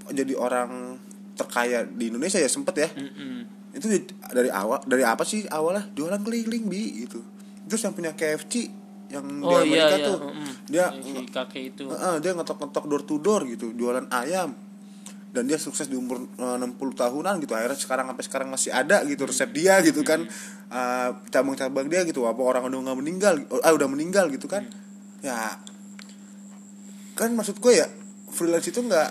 jadi orang terkaya di Indonesia ya sempet ya Mm-mm. itu di- dari awal dari apa sih awalnya jualan keliling bi gitu terus yang punya KFC yang oh di iya Amerika iya tuh mm-mm. dia si kakek itu. Heeh, dia ngetok-ngetok door to door gitu jualan ayam. Dan dia sukses di umur eh, 60 tahunan gitu akhirnya sekarang sampai sekarang masih ada gitu resep dia gitu kan. Eh, cabang-cabang dia gitu apa orang udah nggak meninggal ah udah meninggal gitu kan. Ya kan maksud gue ya freelance itu nggak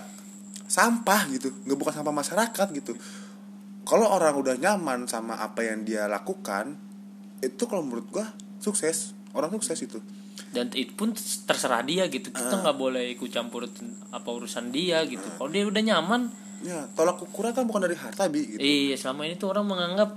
sampah gitu nggak bukan sampah masyarakat gitu. Kalau orang udah nyaman sama apa yang dia lakukan itu kalau menurut gue sukses. Orang sukses itu. Dan itu pun terserah dia gitu. Ah. kita nggak boleh ikut campur apa urusan dia gitu. Kalau dia udah nyaman. Ya tolak ukuran kan bukan dari harta bi gitu. Iya selama ini tuh orang menganggap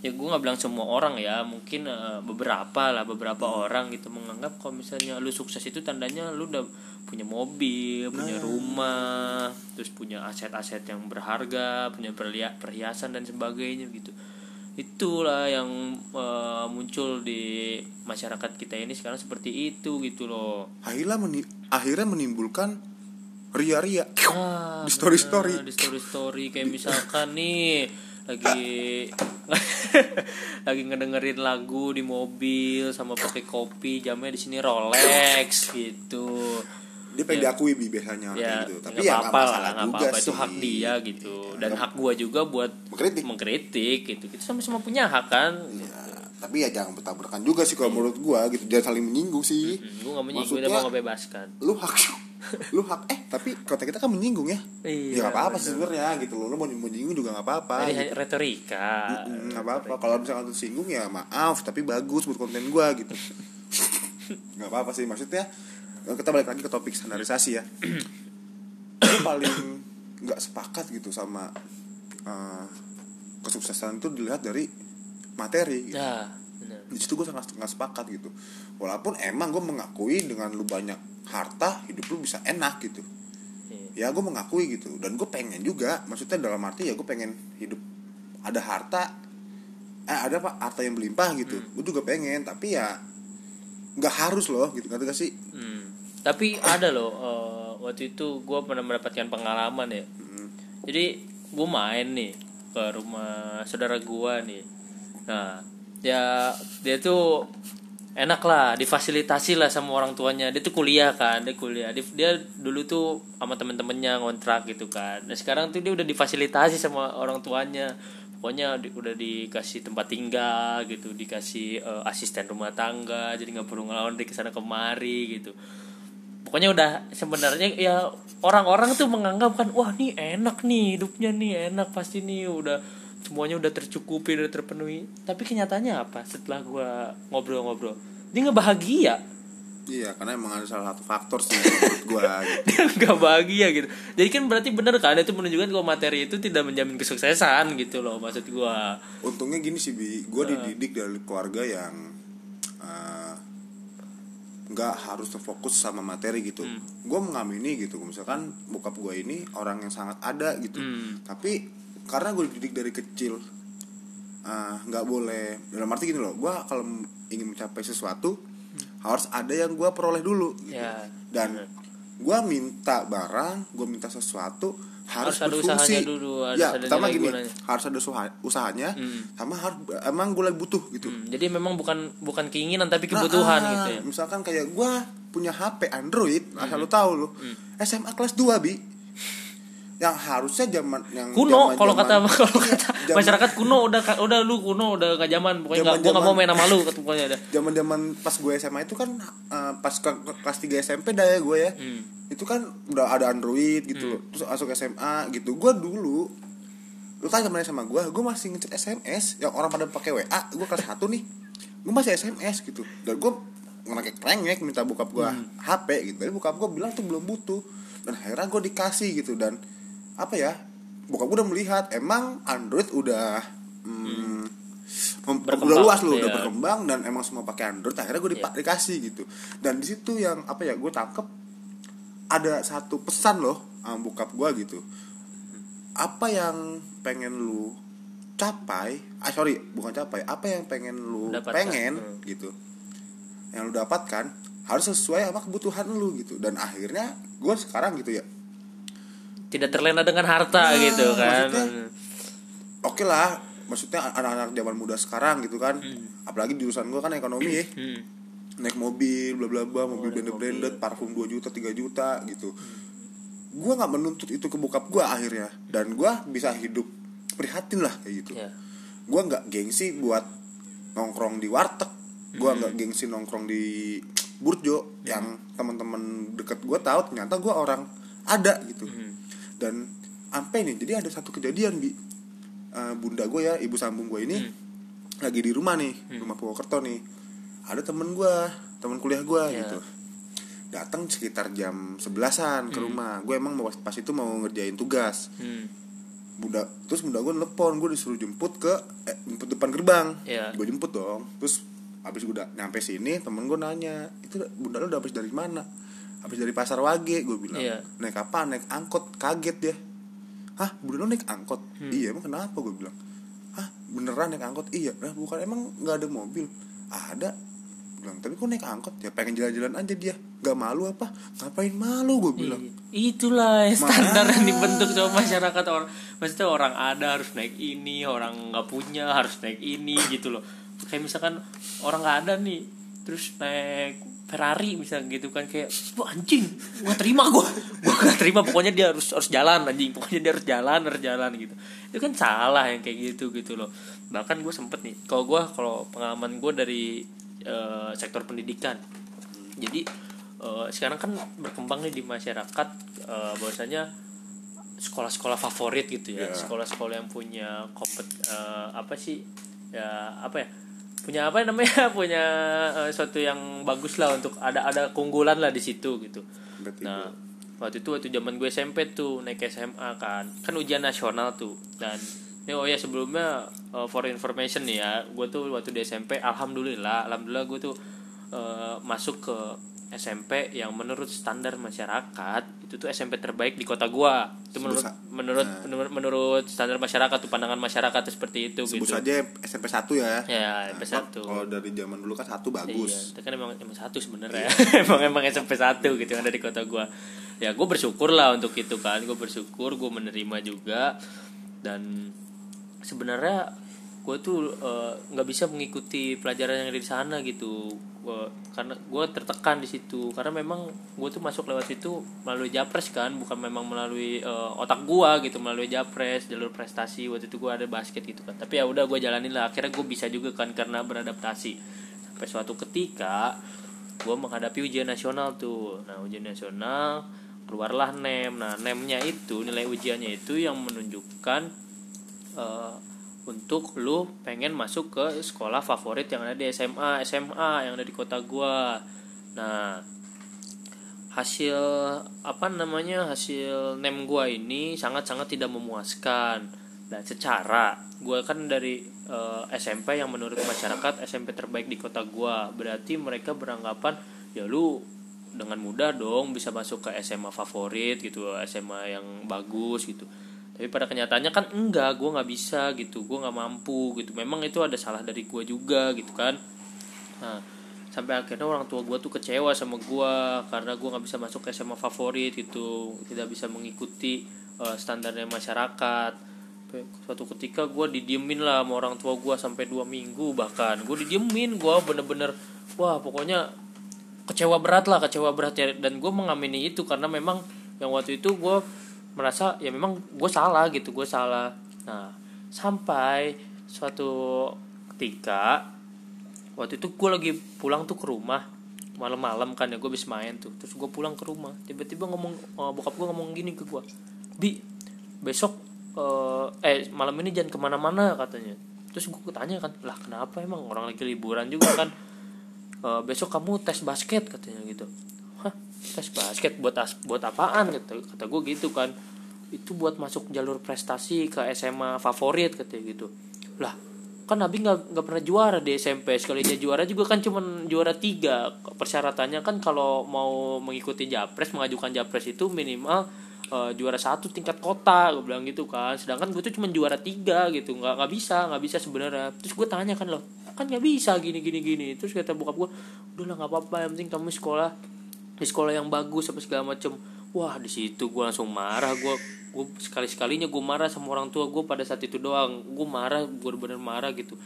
ya gue nggak bilang semua orang ya mungkin eh, beberapa lah beberapa Hmm. orang gitu menganggap kalau misalnya lu sukses itu tandanya lu udah punya mobil punya Nah. rumah terus punya aset-aset yang berharga punya perhiasan dan sebagainya gitu itulah yang eh, muncul di masyarakat kita ini sekarang seperti itu gitu loh. Akhirnya meni- akhirnya menimbulkan ria-ria. Ah, *laughs* Di story-story. bener, di story story kayak misalkan *laughs* nih lagi *laughs* lagi ngedengerin lagu di mobil sama pakai kopi jamnya di sini Rolex gitu dia pengen diakui bi biasanya ya kayak gitu. tapi ya nggak apa-apa masalah lah juga apa-apa. Itu sih. hak dia gitu. Dan hak gua juga buat Mengkritik. mengkritik gitu. Kita sama-sama punya hak kan? Ya, tapi ya jangan bertabrakan juga sih kalau menurut gua gitu. Jangan saling menyinggung sih. Hmm, gua nggak menyinggung dia Maksudnya- mau ngebebaskan. lu hak lu hak. Eh tapi kota kita kan menyinggung ya. Iya, ya nggak apa-apa sih sebenarnya gitu loh. Lu mau menyinggung juga nggak apa-apa gitu. retorika. Mm, nggak apa-apa. kalau misalkan tersinggung ya maaf tapi bagus buat konten gua gitu. *laughs* Nggak apa-apa sih. Maksudnya kita balik lagi ke topik standarisasi ya. *clears throat* Gue paling nggak sepakat gitu sama uh, kesuksesan itu dilihat dari materi gitu. ya benar. Di situ gue sangat nggak sepakat gitu. Walaupun emang gue mengakui dengan lu banyak harta hidup lu bisa enak gitu. Iya. ya gue mengakui gitu. Dan gue pengen juga maksudnya dalam arti ya gue pengen hidup ada harta eh ada pak harta yang berlimpah gitu. Gue juga pengen tapi ya nggak harus loh gitu. Ngerti gak sih? Hmm. Tapi ada loh eh, waktu itu gue pernah mendapatkan pengalaman ya. Jadi gue main nih ke rumah saudara gue nih. Nah ya dia tuh enak lah difasilitasi lah sama orang tuanya. Dia tuh kuliah kan dia kuliah. Dia, dia dulu tuh sama temen-temennya ngontrak gitu kan. Nah sekarang tuh dia udah difasilitasi sama orang tuanya. Pokoknya di- udah dikasih tempat tinggal gitu dikasih eh, asisten rumah tangga jadi nggak perlu ngelawan dari ke sana kemari gitu pokoknya udah sebenarnya ya orang-orang tuh menganggap kan wah nih enak nih hidupnya nih enak pasti nih udah semuanya udah tercukupi udah terpenuhi. Tapi kenyataannya apa setelah gua ngobrol-ngobrol? Dia nggak bahagia. Iya karena emang ada salah satu faktor sih menurut gue gitu. *laughs* dia nggak bahagia gitu. Jadi kan berarti bener kan itu menunjukkan kalau materi itu tidak menjamin kesuksesan gitu loh maksud gua. Untungnya gini sih bi. Gue dididik dari keluarga yang eh, nggak harus terfokus sama materi gitu. Gue mengamini gitu misalkan bokap gue ini orang yang sangat ada gitu. Hmm. tapi karena gue dididik dari kecil eh, nggak boleh dalam arti gini loh gue kalau ingin mencapai sesuatu harus ada yang gue peroleh dulu gitu. Ya, dan gue minta barang gue minta sesuatu harus, Harus ada berfungsi. usahanya dulu, harus ya ada pertama gini gunanya. harus ada usaha- usahanya Hmm. sama harus emang gue lagi butuh gitu. Hmm, jadi memang bukan bukan keinginan tapi kebutuhan Nah, gitu ya? misalkan kayak gue punya HP Android asal lu tahu lu SMA kelas 2 bi yang harusnya zaman yang kuno kalau kata kalau kata zaman- masyarakat kuno udah udah lu kuno udah gak zaman pokoknya nggak gua nggak mau main sama lu pokoknya ada. zaman zaman pas gue SMA itu kan eh, pas ke, ke kelas 3 SMP dah ya gue ya. Hmm. itu kan udah ada Android gitu loh. Terus masuk SMA gitu. Gue dulu lu kan temennya sama gue gue masih ngechat SMS yang orang pada pakai WA gue kelas 1 nih. Gue masih SMS gitu. Dan gue ngepakai krengek minta bokap gue HP gitu. Tapi bokap gue bilang tuh belum butuh. Dan akhirnya gue dikasih gitu. Dan apa ya bokap gue udah melihat emang Android udah hmm, Berkembang, udah luas loh udah iya. berkembang dan emang semua pakai Android akhirnya gue dipa- dikasih gitu dan di situ yang apa ya gue tangkep ada satu pesan loh sama bokap gue gitu apa yang pengen lu capai ah sorry bukan capai apa yang pengen lu Dapatkan. pengen Hmm. gitu yang lu dapatkan harus sesuai sama kebutuhan lu gitu dan akhirnya gue sekarang gitu ya tidak terlena dengan harta Nah, gitu kan. oke lah maksudnya anak-anak zaman muda sekarang gitu kan. Apalagi di jurusan gue kan ekonomi ya. Hmm. naik mobil bla bla bla mobil naik branded branded parfum 2 juta 3 juta gitu. Gue nggak menuntut itu ke bokap gue akhirnya. Dan gue bisa hidup prihatin lah kayak gitu. Ya. Gue nggak gengsi buat nongkrong di warteg. Gue nggak gengsi nongkrong di burjo. Yang teman-teman deket gue tahu ternyata gue orang ada gitu dan sampai nih jadi ada satu kejadian bi. Eh, bunda gue ya ibu sambung gue ini lagi di rumah nih rumah Purwokerto nih. Ada temen gue temen kuliah gue Ya. gitu. Datang sekitar jam sebelasan ke rumah. Gue emang mau pas itu mau ngerjain tugas. Hmm. bunda terus bunda gue nelpon gue disuruh jemput ke eh, jemput depan gerbang. Iya. gue jemput dong. Terus abis gue udah nyampe sini temen gue nanya itu bunda lu udah habis dari mana habis dari pasar wage gue bilang Iya. naik apa? Naik angkot. Kaget dia. Hah bunda lu naik angkot? Hmm. iya emang kenapa? Gue bilang hah beneran naik angkot? Iya. Nah bukan emang nggak ada mobil? Ada. Bilang tapi kok naik angkot? Ya pengen jalan-jalan aja dia. Nggak malu apa? Ngapain malu? Gue bilang. Iya. Itulah standar yang dibentuk sama masyarakat orang. Maksudnya orang ada harus naik ini, orang nggak punya harus naik ini gitu loh. Kayak misalkan orang nggak ada nih, terus naik Ferrari misalnya gitu kan kayak wah anjing gua terima gua. *laughs* Gua gak terima pokoknya dia harus harus jalan anjing. Pokoknya dia harus jalan harus jalan gitu. Itu kan salah yang kayak gitu gitu loh. Bahkan gue sempet nih kalau gue kalau pengalaman gue dari eh, sektor pendidikan. Jadi eh, sekarang kan berkembang nih di masyarakat eh, bahwasanya sekolah-sekolah favorit gitu ya. Iya. sekolah-sekolah yang punya kompet eh, apa sih ya apa ya punya apa namanya? *laughs* Punya eh, suatu yang bagus lah untuk ada ada keunggulan lah di situ gitu. Berarti nah waktu itu waktu zaman gue SMP tuh naik SMA kan. Kan ujian nasional tuh. Dan ini oh ya sebelumnya uh, for information nih ya gue tuh waktu di SMP alhamdulillah alhamdulillah gue tuh uh, masuk ke SMP yang menurut standar masyarakat itu tuh SMP terbaik di kota gua. Itu menurut menurut Nah. menurut menurut standar masyarakat tuh pandangan masyarakat tuh seperti itu sebut gitu. saja SMP 1 ya. Ya Nah, SMP emang satu. kalau dari zaman dulu kan satu Iya, bagus itu kan emang emang satu sebenarnya. Iya. *laughs* emang emang SMP satu gitu yang ada di kota gua. Ya gue bersyukur lah untuk itu kan, gue bersyukur gue menerima juga. Dan sebenarnya gue tuh eh, nggak bisa mengikuti pelajaran yang ada di sana gitu Gua- karena gue tertekan di situ. Karena memang gue tuh masuk lewat situ melalui japres kan bukan memang melalui eh, otak gue gitu melalui japres jalur prestasi. Waktu itu gue ada basket gitu kan. Tapi ya udah gue jalanin lah. Akhirnya gue bisa juga kan karena beradaptasi. Sampai suatu ketika gue menghadapi ujian nasional tuh. Nah ujian nasional keluarlah nem. Nah nemnya itu nilai ujiannya itu yang menunjukkan eh, untuk lu pengen masuk ke sekolah favorit yang ada di SMA SMA yang ada di kota gua. Nah hasil apa namanya hasil nem gua ini sangat sangat tidak memuaskan. Dan secara gua kan dari eh, SMP yang menurut masyarakat SMP terbaik di kota gua. Berarti mereka beranggapan ya lu dengan mudah dong bisa masuk ke SMA favorit gitu SMA yang bagus gitu tapi pada kenyataannya kan enggak gue nggak bisa gitu gue nggak mampu gitu. Memang itu ada salah dari gue juga gitu kan. Nah sampai akhirnya orang tua gue tuh kecewa sama gue karena gue nggak bisa masuk SMA favorit gitu tidak bisa mengikuti eh, standarnya masyarakat. Suatu ketika gue didiemin lah sama orang tua gue sampai dua minggu bahkan. Gue didiemin gue bener-bener wah pokoknya kecewa berat lah kecewa berat ya. Dan gue mengamini itu karena memang yang waktu itu gue merasa ya memang gue salah gitu gue salah. Nah sampai suatu ketika waktu itu gue lagi pulang tuh ke rumah malam-malam kan ya gue habis main tuh. Terus gue pulang ke rumah tiba-tiba ngomong eh, bokap gue ngomong gini ke gue bi besok eh, eh malam ini jangan ke mana-mana katanya. Terus gue tanya kan lah kenapa emang? Orang lagi liburan juga kan. "Eh, besok kamu tes basket katanya gitu tes basket buat as buat apaan kata kata gue gitu kan. Itu buat masuk jalur prestasi ke SMA favorit katanya gitu. Lah kan Nabi nggak nggak pernah juara di SMP sekalinya juara juga kan cuman juara tiga. Persyaratannya kan kalau mau mengikuti japres mengajukan japres itu minimal eh, juara satu tingkat kota gue bilang gitu kan. Sedangkan gue tuh cuma juara tiga gitu. Nggak nggak bisa nggak bisa sebenarnya. Terus gue tanya kan loh kan nggak bisa gini gini gini. Terus kata bokap gue udah lah nggak apa-apa. Yang penting kamu sekolah di sekolah yang bagus apa segala macem. Wah di situ gue langsung marah. Gue gue sekali sekalinya gue marah sama orang tua gue pada saat itu doang. Gue marah gue bener marah gitu.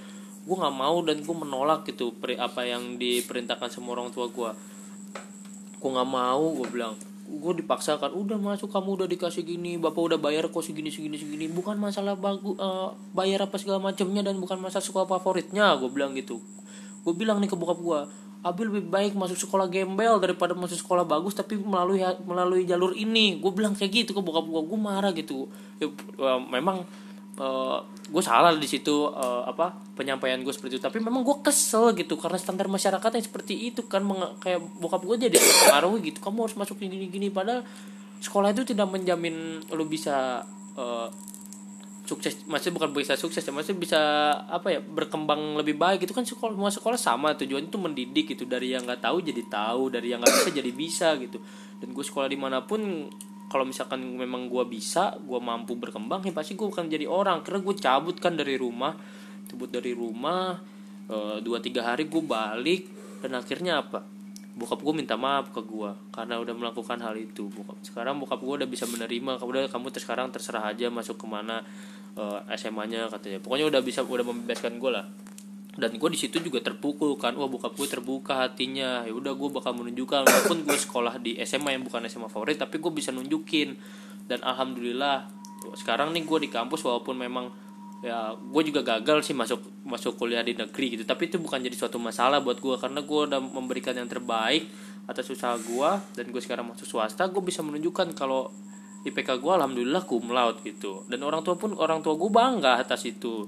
Gue nggak mau dan gue menolak gitu apa yang diperintahkan sama orang tua gue gue nggak mau gue bilang. Gue dipaksakan udah masuk kamu udah dikasih gini bapak udah bayar kok segini segini segini. Bukan masalah bagus bayar apa segala macamnya dan bukan masalah sekolah favoritnya gue bilang gitu. Gue bilang nih ke bokap gue Abil lebih baik masuk sekolah gembel daripada masuk sekolah bagus tapi melalui melalui jalur ini. Gue bilang kayak gitu ke bokap gue gue marah gitu. Ya, eh, memang gue salah di situ eh, apa penyampaian gue seperti itu. Tapi memang gue kesel gitu karena standar masyarakatnya seperti itu kan kayak bokap gue jadi pengaruh gitu. Kamu harus masuk gini gini. Padahal sekolah itu tidak menjamin lu bisa eh, sukses masih bukan bisa sukses ya masih bisa apa ya berkembang lebih baik itu kan sekolah semua sekolah sama tujuannya itu mendidik gitu dari yang nggak tahu jadi tahu dari yang nggak bisa jadi bisa gitu. Dan gue sekolah di mana pun kalau misalkan memang gue bisa gue mampu berkembang ya pasti gue akan jadi orang. Karena gue cabut kan dari rumah cabut dari rumah eh, dua tiga hari gue balik dan akhirnya apa? Bokap gue minta maaf ke gue karena udah melakukan hal itu. Bokap sekarang bokap gue udah bisa menerima udah kamu sekarang terserah aja masuk ke mana SMA-nya katanya. Pokoknya udah bisa udah membebaskan gue lah. Dan gue di situ juga terpukul kan. Wah bokap gue terbuka hatinya. Ya udah gue bakal menunjukkan. Walaupun gue sekolah di SMA yang bukan SMA favorit tapi gue bisa nunjukin. Dan alhamdulillah sekarang nih gue di kampus walaupun memang ya gue juga gagal sih masuk masuk kuliah di negeri gitu. Tapi itu bukan jadi suatu masalah buat gue karena gue udah memberikan yang terbaik atas usaha gue dan gue sekarang masuk swasta gue bisa menunjukkan kalau IPK gue alhamdulillah cum laude gitu. Dan orang tua pun orang tua gue bangga atas itu.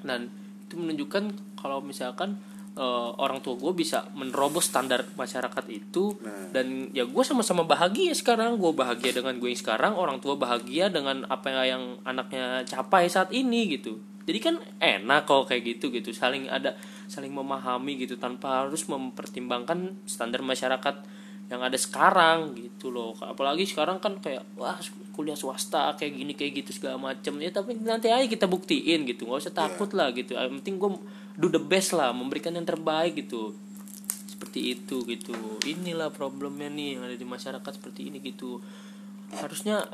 Dan itu menunjukkan kalau misalkan eh, orang tua gue bisa menerobos standar masyarakat itu. Nah. dan ya gue sama-sama bahagia sekarang. Gue bahagia dengan gue yang sekarang. Orang tua bahagia dengan apa yang anaknya capai saat ini gitu. Jadi kan enak kalau kayak gitu gitu. Saling ada saling memahami gitu tanpa harus mempertimbangkan standar masyarakat yang ada sekarang gitu loh. Apalagi sekarang kan kayak wah kuliah swasta kayak gini kayak gitu segala macem. Ya tapi nanti aja kita buktiin gitu. Nggak usah takut lah gitu. Yang penting gue do the best lah memberikan yang terbaik gitu. Seperti itu gitu. Inilah problemnya nih yang ada di masyarakat seperti ini gitu. Harusnya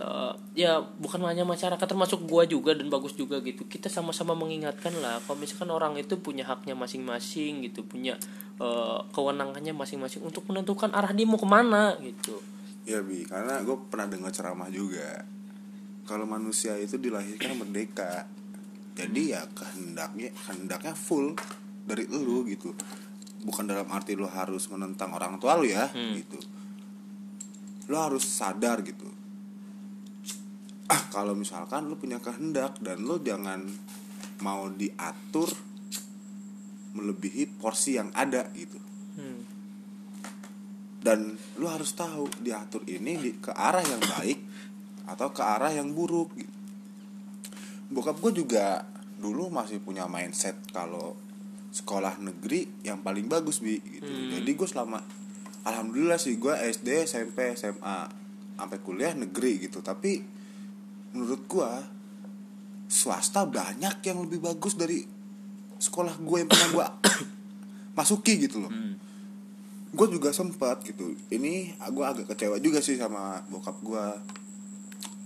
eh, ya bukan hanya masyarakat termasuk gua juga dan bagus juga gitu. Kita sama-sama mengingatkan lah kalau misalkan orang itu punya haknya masing-masing gitu punya eh, kewenangannya masing-masing untuk menentukan arah dia mau ke mana gitu Ya bi, karena gue pernah dengar ceramah juga. Kalau manusia itu dilahirkan merdeka, jadi ya kehendaknya kehendaknya full dari lu gitu. Bukan dalam arti lu harus menentang orang tua lu ya, gitu. Lu harus sadar gitu. Ah, kalau misalkan lu punya kehendak dan lu jangan mau diatur melebihi porsi yang ada gitu Hmm. dan lu harus tahu diatur ini di, ke arah yang baik atau ke arah yang buruk gitu. bokap gue juga dulu masih punya mindset kalau sekolah negeri yang paling bagus bi gitu jadi gue selama alhamdulillah sih gue SD SMP SMA sampai kuliah negeri gitu tapi menurut gue swasta banyak yang lebih bagus dari sekolah gue yang pernah gue *coughs* masuki gitu loh. Gue juga sempat gitu. Ini gue agak kecewa juga sih sama bokap gue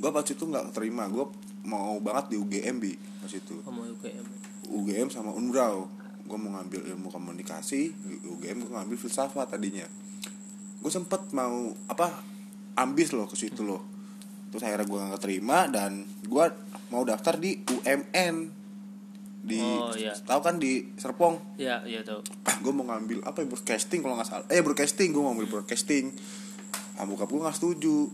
gue pas itu nggak terima. Gue mau banget di UGM bi pas itu. Kamu UGM UGM sama Unbrau gue mau ngambil ilmu komunikasi. Di UGM gue ngambil filsafat tadinya. Gue sempet mau apa ambis loh ke situ loh. Terus akhirnya gue nggak terima dan gue mau daftar di UMN di Oh, iya. tahu kan di Serpong? Ya ya tuh ah gue mau ngambil apa ya broadcasting kalau nggak salah. Eh broadcasting gue mau ngambil broadcasting. Ah bokap gue nggak setuju.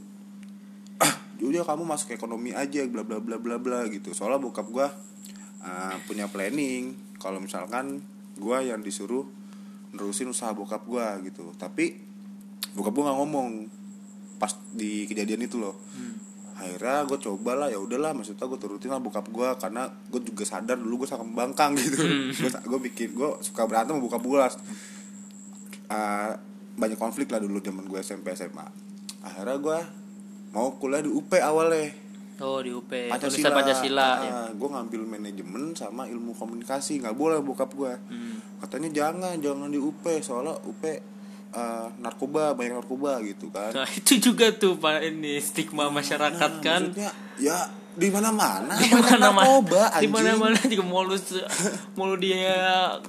Ah udah kamu masuk ekonomi aja bla bla bla bla bla gitu. Soalnya bokap gue ah, punya planning. Kalau misalkan gue yang disuruh nerusin usaha bokap gue gitu. Tapi bokap gue nggak ngomong pas di kejadian itu loh akhirnya gue coba lah ya udahlah maksudnya gue turutin lah bokap gue karena gue juga sadar dulu gue sangat bangkang gitu. Gue gue bikin gue suka berantem sama bokap gue lah. Ah, banyak konflik lah dulu zaman gue SMP SMA akhirnya gue mau kuliah di UP awalnya. Oh di UP Pancasila, Universitas Pancasila ya gue ngambil manajemen sama ilmu komunikasi nggak boleh bokap gue Hmm. katanya jangan jangan di UP soalnya UP ah, narkoba banyak narkoba gitu kan. Nah itu juga tuh pak ini stigma masyarakat Nah, kan. maksudnya ya di mana mana di mana narkoba di mana mana juga mau lu *laughs* mau lu dia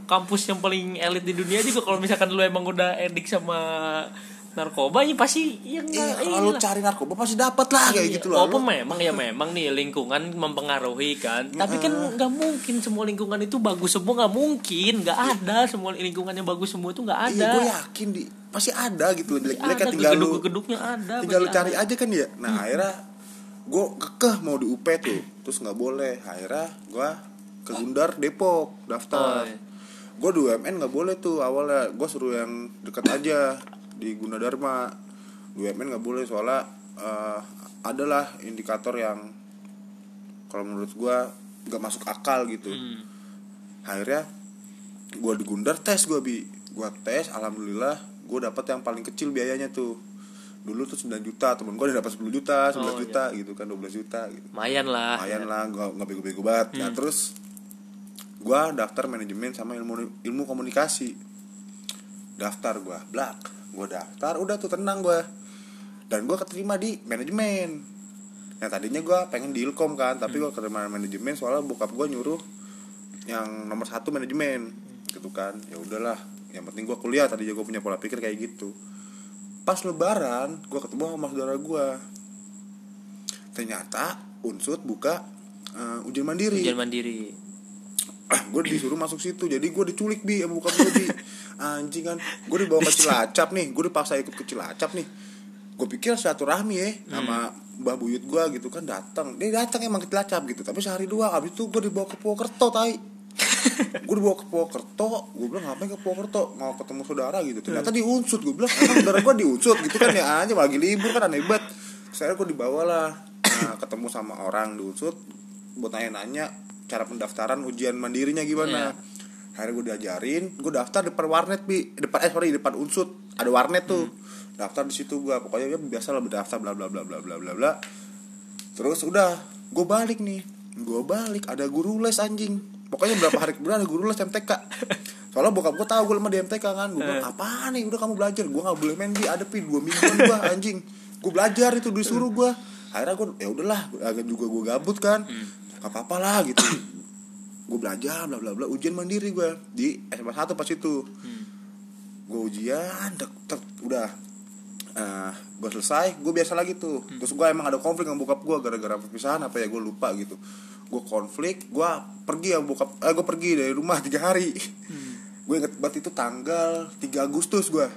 kampus yang paling elit di dunia juga kalau misalkan lu emang udah edik sama narkoba ya pasti yang Iya, kalau lu cari narkoba pasti dapat lah kayak gitu loh. Walaupun memang ya memang nih lingkungan mempengaruhi kan. Tapi kan nggak mungkin semua lingkungan itu bagus semua nggak mungkin. Nggak ada semua lingkungan yang bagus semua itu nggak ada. Iya, gue yakin di pasti ada gitu loh jelek-jelek ada tinggal lu gedung-gedungnya ada. tinggal lu cari ada. aja kan ya. Nah, akhirnya gue kekeh mau di UP tuh. Terus nggak boleh. Akhirnya gue ke Gundar Depok daftar. Oh, iya. Gue di UMN nggak boleh tuh awalnya. Gue suruh yang dekat aja di Gunadarma. Di UMN nggak boleh soalnya eh, adalah indikator yang kalau menurut gue nggak masuk akal gitu. Hmm. akhirnya gue di Gundar tes gue bi gue tes alhamdulillah gue dapat yang paling kecil biayanya tuh dulu tuh 9 juta temen gue dapat 10 juta 11 Oh, juta gitu kan 12 juta gitu Lumayan lah. lumayan lah gue nggak bego-bego banget nah terus gue daftar manajemen sama ilmu ilmu komunikasi daftar gue blak gue daftar udah tuh tenang gue dan gue keterima di manajemen. Yang tadinya gue pengen di ilkom kan tapi gue keterima manajemen soalnya bokap gue nyuruh yang nomor satu manajemen gitu kan. Ya udahlah yang penting gue kuliah tadi gue punya pola pikir kayak gitu. Pas lebaran gue ketemu sama saudara gue ternyata unsut buka eh, ujian mandiri. Ujian mandiri. *clears throat* gue disuruh masuk situ jadi gue diculik bi sama bokap gue bi *laughs* anjing kan. Gue dibawa ke cilacap nih. Gue dipaksa ikut ke cilacap nih. Gue pikir satu rahmi ya sama mbah buyut gue gitu kan datang. Dia datang emang ke cilacap gitu. Tapi sehari dua abis itu gue dibawa ke Purwokerto tai. *laughs* Gue dibawa ke Purwokerto gue bilang ngapain ke Purwokerto? Mau ketemu saudara gitu. Ternyata di unsut gue bilang emang saudara gue di unsut gitu kan ya aja lagi libur kan aneh banget. Saya gue dibawa lah. Nah, ketemu sama orang di unsut buat nanya-nanya cara pendaftaran ujian mandirinya gimana akhirnya gue diajarin gue daftar depan warnet bi. Depan eh sorry depan unsut. Ada warnet tuh. Daftar di situ gue pokoknya ya biasa lah berdaftar bla bla bla bla bla bla bla. Terus udah gue balik nih. Gue balik ada guru les anjing. Pokoknya berapa hari kemudian ada guru les MTK soalnya bokap gue tahu gue lemah di MTK kan. Gue bilang apa nih? Udah kamu belajar. Gue nggak boleh main di ada pi dua mingguan gue *laughs* anjing. Gue belajar itu disuruh gue akhirnya gue ya udahlah agak juga gue gabut kan. Gak apa apa lah gitu gue belajar bla bla bla. Ujian mandiri gue di SMA satu pas itu. Gue ujian tek, tek, udah. Uh, gue selesai gue biasa lagi tuh. Terus gue emang ada konflik sama bokap gue gara-gara perpisahan apa ya gue lupa gitu. Gue konflik gue pergi ya bokap eh gue pergi dari rumah tiga hari. Gue inget banget itu tanggal 3 Agustus gue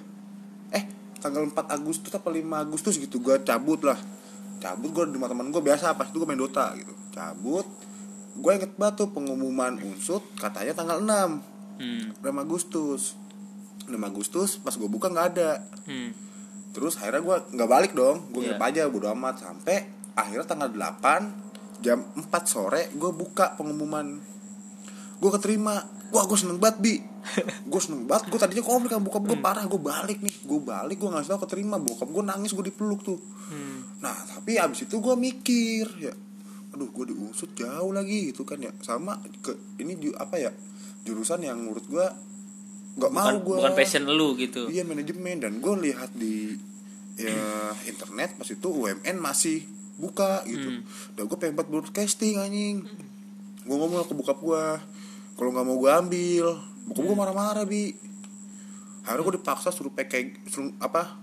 eh tanggal 4 Agustus apa 5 Agustus gitu gue cabut lah. Cabut gue di rumah teman gue biasa pas itu gue main Dota gitu. Cabut gue inget banget tuh pengumuman unsut katanya tanggal 6 hmm. 6 Agustus. 6 Agustus pas gue buka nggak ada. Hmm. terus akhirnya gue nggak balik dong. Gue Iya. nginep aja bodo amat. Sampai akhirnya tanggal 8 jam 4 sore gue buka pengumuman. Gue keterima. Wah gue seneng banget bi. *laughs* Gue seneng banget. Gue tadinya konflik sama bokap gue Hmm. parah gue balik nih. Gue balik gue ngasih tau keterima. Bokap gue nangis gue dipeluk tuh. Hmm. nah tapi abis itu gue mikir ya aduh gue diusut jauh lagi gitu kan ya sama ke ini ju- apa ya jurusan yang menurut gue nggak mau bukan, gue bukan passion lu gitu Iya manajemen dan gue lihat di ya *clears throat* internet pas itu UMN masih buka gitu. Dan gue pengen buat broadcasting anjing. Gue ngomong ke bokap gue, kalau nggak mau gue ambil, bokap gue marah-marah bi. Akhirnya gue dipaksa suruh pakai suruh apa?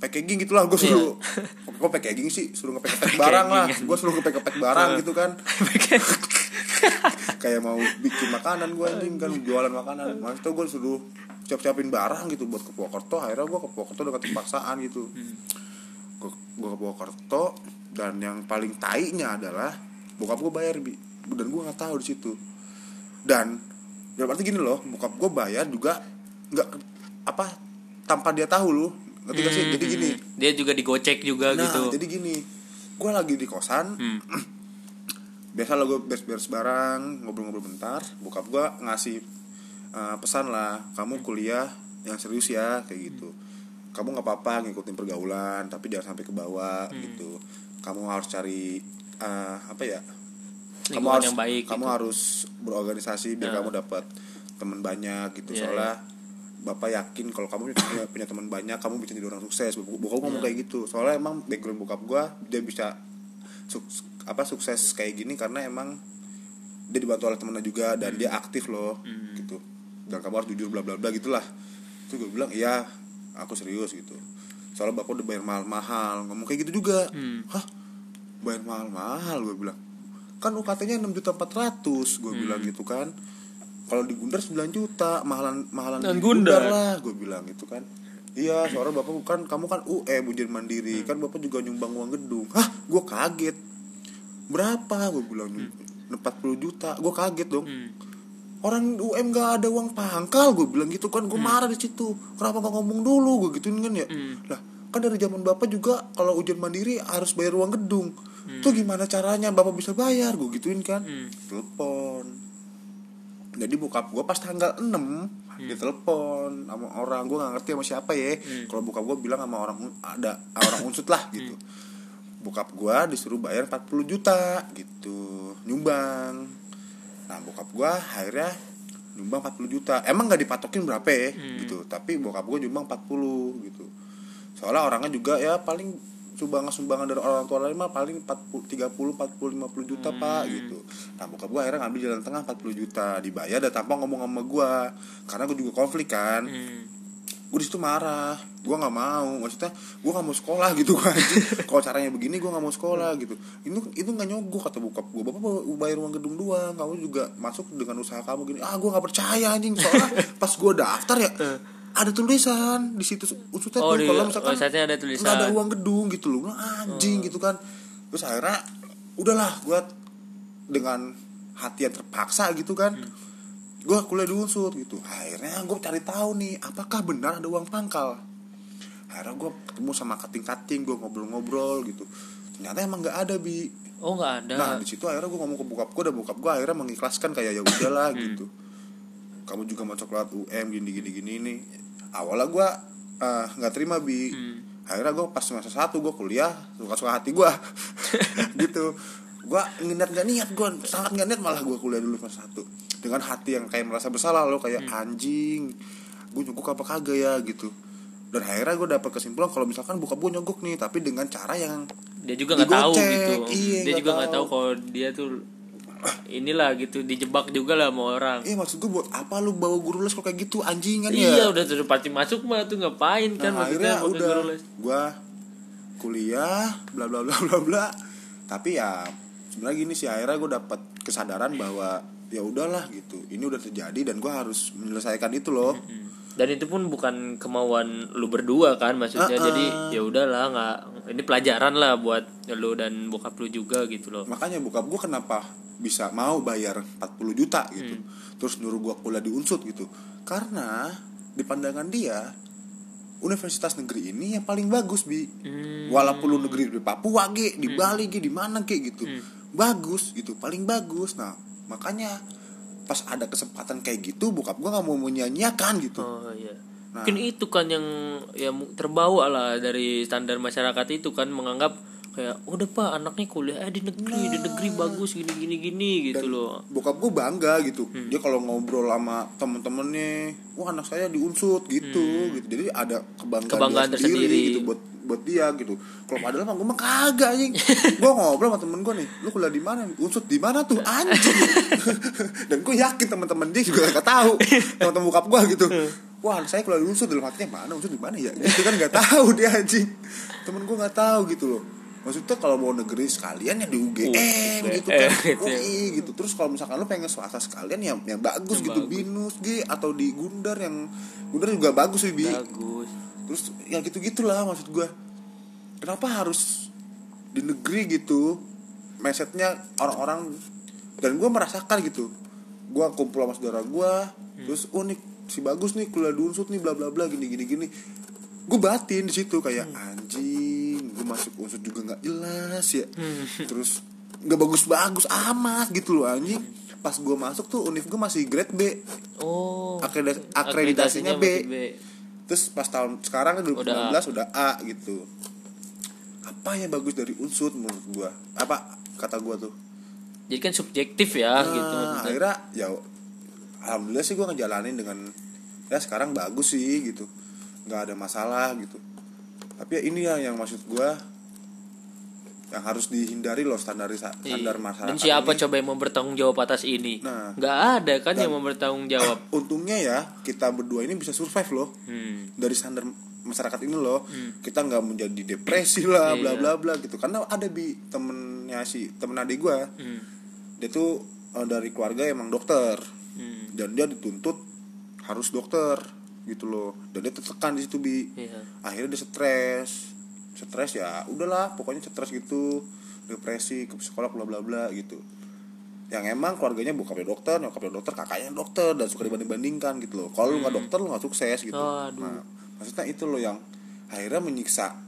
Packaging gitu lah gue suruh Kok packaging sih Suruh ngepack barang lah. Packagingan. Gue suruh ngepack barang gitu kan. Kayak mau bikin makanan gue anjing kan jualan makanan. Mas tuh gue suruh siap siapin barang gitu buat ke Purwokerto akhirnya gue ke Purwokerto dengan terpaksaan gitu. Gue gue ke Purwokerto dan yang paling tainya adalah bokap gue bayar bi. Dan gue nggak tahu di situ. Dan dalam arti gini loh bokap gue bayar juga nggak apa tanpa dia tahu loh ngerti gak sih jadi gini Hmm. dia juga digocek juga nah gitu jadi gini gue lagi di kosan Hmm. *clears throat* biasa lah gue beres-beres barang ngobrol-ngobrol bentar bokap gue ngasih uh, pesan lah kamu kuliah yang serius ya kayak gitu kamu nggak apa-apa ngikutin pergaulan tapi jangan sampai ke bawah Hmm. gitu kamu harus cari uh, apa ya kamu harus yang baik kamu gitu. harus berorganisasi biar Nah. kamu dapat teman banyak gitu Iya, soalnya bapak yakin kalau kamu punya, punya teman banyak kamu bisa jadi orang sukses. Bokap Iya. ngomong kayak gitu. Soalnya emang background bokap gua dia bisa suk- apa sukses kayak gini karena emang dia dibantu oleh temennya juga dan dia aktif loh Hmm. gitu. Dan kamu harus jujur bla bla bla gitulah. Itu gue bilang iya aku serius gitu. Soalnya bapak udah bayar mahal mahal ngomong kayak gitu juga. Hmm. hah? Bayar mahal mahal gue bilang. Kan UKT-nya enam juta empat ratus gue Hmm. bilang gitu kan kalau di Gundar 9 juta mahalan mahalan Dan di Gundar. lah gue bilang gitu kan. Iya soalnya bapak bukan kamu kan UM ujian mandiri. Hmm. kan bapak juga nyumbang uang gedung. Hah gue kaget. Berapa? Gue bilang Hmm. 40 juta. Gue kaget dong. Hmm. orang UM gak ada uang pangkal gue bilang gitu kan. Gue marah di situ. Kenapa gak ngomong dulu? Gue gituin kan ya. Hmm. lah kan dari zaman bapak juga kalau ujian mandiri harus bayar uang gedung. Tuh gimana caranya bapak bisa bayar? Gue gituin kan. Hmm. telepon jadi bokap gue pas tanggal 6 dia telepon sama orang gue nggak ngerti sama siapa ya. Kalau bokap gue bilang sama orang ada orang unsut lah gitu. Bokap gue disuruh bayar 40 juta gitu. Nyumbang. Nah bokap gue akhirnya nyumbang 40 juta. Emang nggak dipatokin berapa ya gitu. Tapi bokap gue nyumbang 40 gitu. Soalnya orangnya juga ya paling sumbangan sumbangan dari orang tua lain mah paling 40 30 40 50 juta pak gitu. Nah bokap gue akhirnya ngambil jalan tengah 40 juta dibayar dan tanpa ngomong sama gue karena gue juga konflik kan. Hmm. gue di situ marah. Gue nggak mau maksudnya gue *laughs* nggak mau sekolah gitu kan kalau caranya begini gue nggak mau sekolah gitu. Itu itu nggak nyogok kata bokap gue bapak mau bayar uang gedung doang kamu juga masuk dengan usaha kamu gini ah gue nggak percaya anjing soalnya *laughs* pas gue daftar ya ada tulisan di situ usulnya Oh, kalau misalkan ada tulisan. nggak ada uang gedung gitu loh anjing gitu kan. Terus akhirnya udahlah gue dengan hati yang terpaksa gitu kan gue kuliah di unsur gitu. Akhirnya gue cari tahu nih apakah benar ada uang pangkal? Akhirnya gue ketemu sama kating kating gue ngobrol-ngobrol gitu. Ternyata emang nggak ada bi. Oh nggak ada. Nah di situ akhirnya gue ngomong ke bokap gue dan bokap gue akhirnya mengikhlaskan kayak ya udahlah Hmm. gitu kamu juga masuk lewat UM gini gini gini nih awalnya gue eh, nggak terima bi. Hmm. akhirnya gue pas semester satu gue kuliah suka suka hati gue *laughs* gitu. Gue niat gak niat gue sangat gak niat malah gue kuliah dulu semester satu. Dengan hati yang kayak merasa bersalah loh kayak Hmm. anjing gue nyogok apa kagak ya? Gitu. Dan akhirnya gue dapet kesimpulan kalau misalkan buka gue nyogok nih tapi dengan cara yang dia juga nggak tahu gitu. Iya, dia nggak juga nggak tahu kalau dia tuh inilah gitu dijebak juga lah sama orang. Eh maksud gue buat apa lu bawa guru les kalau kayak gitu? Anjingan iya ya udah tuh pasti masuk mah tuh ngapain kan nah, maksudnya akhirnya udah guru les? gue kuliah bla bla bla bla bla. Tapi ya sebenarnya gini sih akhirnya gue dapat kesadaran bahwa ya udahlah gitu ini udah terjadi dan gue harus menyelesaikan itu loh. Dan itu pun bukan kemauan lu berdua kan maksudnya Uh-uh. jadi ya udahlah nggak ini pelajaran lah buat lu dan bokap lu juga gitu loh. Makanya bokap gue kenapa bisa mau bayar 40 juta gitu. Hmm. terus nyuruh gue kuliah di unsut gitu. Karena di pandangan dia universitas negeri ini yang paling bagus bi. Hmm. walaupun lu negeri di Papua ge di Bali ge di mana ge gitu. Hmm. bagus gitu paling bagus. Nah makanya pas ada kesempatan kayak gitu bokap gue nggak mau menyanyiakan gitu. Oh iya Nah. mungkin itu kan yang yang terbawa lah dari standar masyarakat itu kan menganggap kayak udah pak anaknya kuliah eh di negeri di negeri bagus gini gini gini gitu loh. bokap gue bangga gitu. Hmm. dia kalau ngobrol sama temen-temennya wah anak saya diunsut gitu gitu. Jadi ada kebanggaan, Hmm. Kebanggaan dia sendiri, tersendiri. gitu buat buat dia gitu. Kalau padahal mah gue mah kagak anjing. *laughs* Gue ngobrol sama temen gue nih lu kuliah di mana? Unsut di mana tuh anjing? *laughs* *laughs* Dan gue yakin teman-teman dia juga gak tahu teman-teman bokap gue gitu wah saya kuliah di unsut dalam hatinya mana unsut di mana ya? Gitu kan nggak tahu dia anjing. Temen gue nggak tahu gitu loh. Maksudnya kalau mau negeri sekalian ya di UGM gitu kan. UGM, *laughs* gitu. UI gitu. Terus kalau misalkan lu pengen swasta sekalian yang yang bagus Yang gitu bagus. binus G atau di Gundar yang Gundar juga bagus sih bi. Bagus. Terus ya gitu gitulah maksud gua. Kenapa harus di negeri gitu mindsetnya orang-orang dan gua merasakan gitu. Gua kumpul sama saudara gua Hmm. terus oh nih si bagus nih kuliah di unsut nih bla bla bla gini gini gini gue batin di situ kayak Hmm. anjing gue masuk unsut juga nggak jelas ya Hmm. terus nggak bagus-bagus amat gitu loh anjing pas gue masuk tuh univ gue masih grade B oh Akreditasi- akreditasinya B. masih terus pas tahun sekarang kan 2019 Udah udah A. gitu apa yang bagus dari unsut menurut gue apa kata gue tuh jadi kan subjektif ya gitu Nah, maksudnya. akhirnya ya alhamdulillah sih gue ngejalanin dengan ya sekarang bagus sih gitu nggak ada masalah gitu tapi ya ini ya yang maksud gue yang harus dihindari loh Iya. standar masyarakat dan siapa ini. coba yang mau bertanggung jawab atas ini Nah. nggak ada kan yang mau bertanggung jawab *clears throat* untungnya ya kita berdua ini bisa survive loh hmm. dari standar masyarakat ini loh kita nggak menjadi depresi lah bla Iya. bla bla gitu karena ada bi temennya si temen adik gue Hmm. dia tuh eh, dari keluarga emang dokter Hmm. dan dia dituntut harus dokter gitu loh dan dia tertekan di situ bi Iya. akhirnya dia stres stres ya udahlah pokoknya stres gitu depresi ke psikolog bla bla bla gitu yang emang keluarganya bokapnya dokter nyokapnya dokter kakaknya dokter dan suka dibanding bandingkan gitu loh kalau lu nggak dokter lu nggak sukses gitu Hmm. Aduh. nah maksudnya itu loh yang akhirnya menyiksa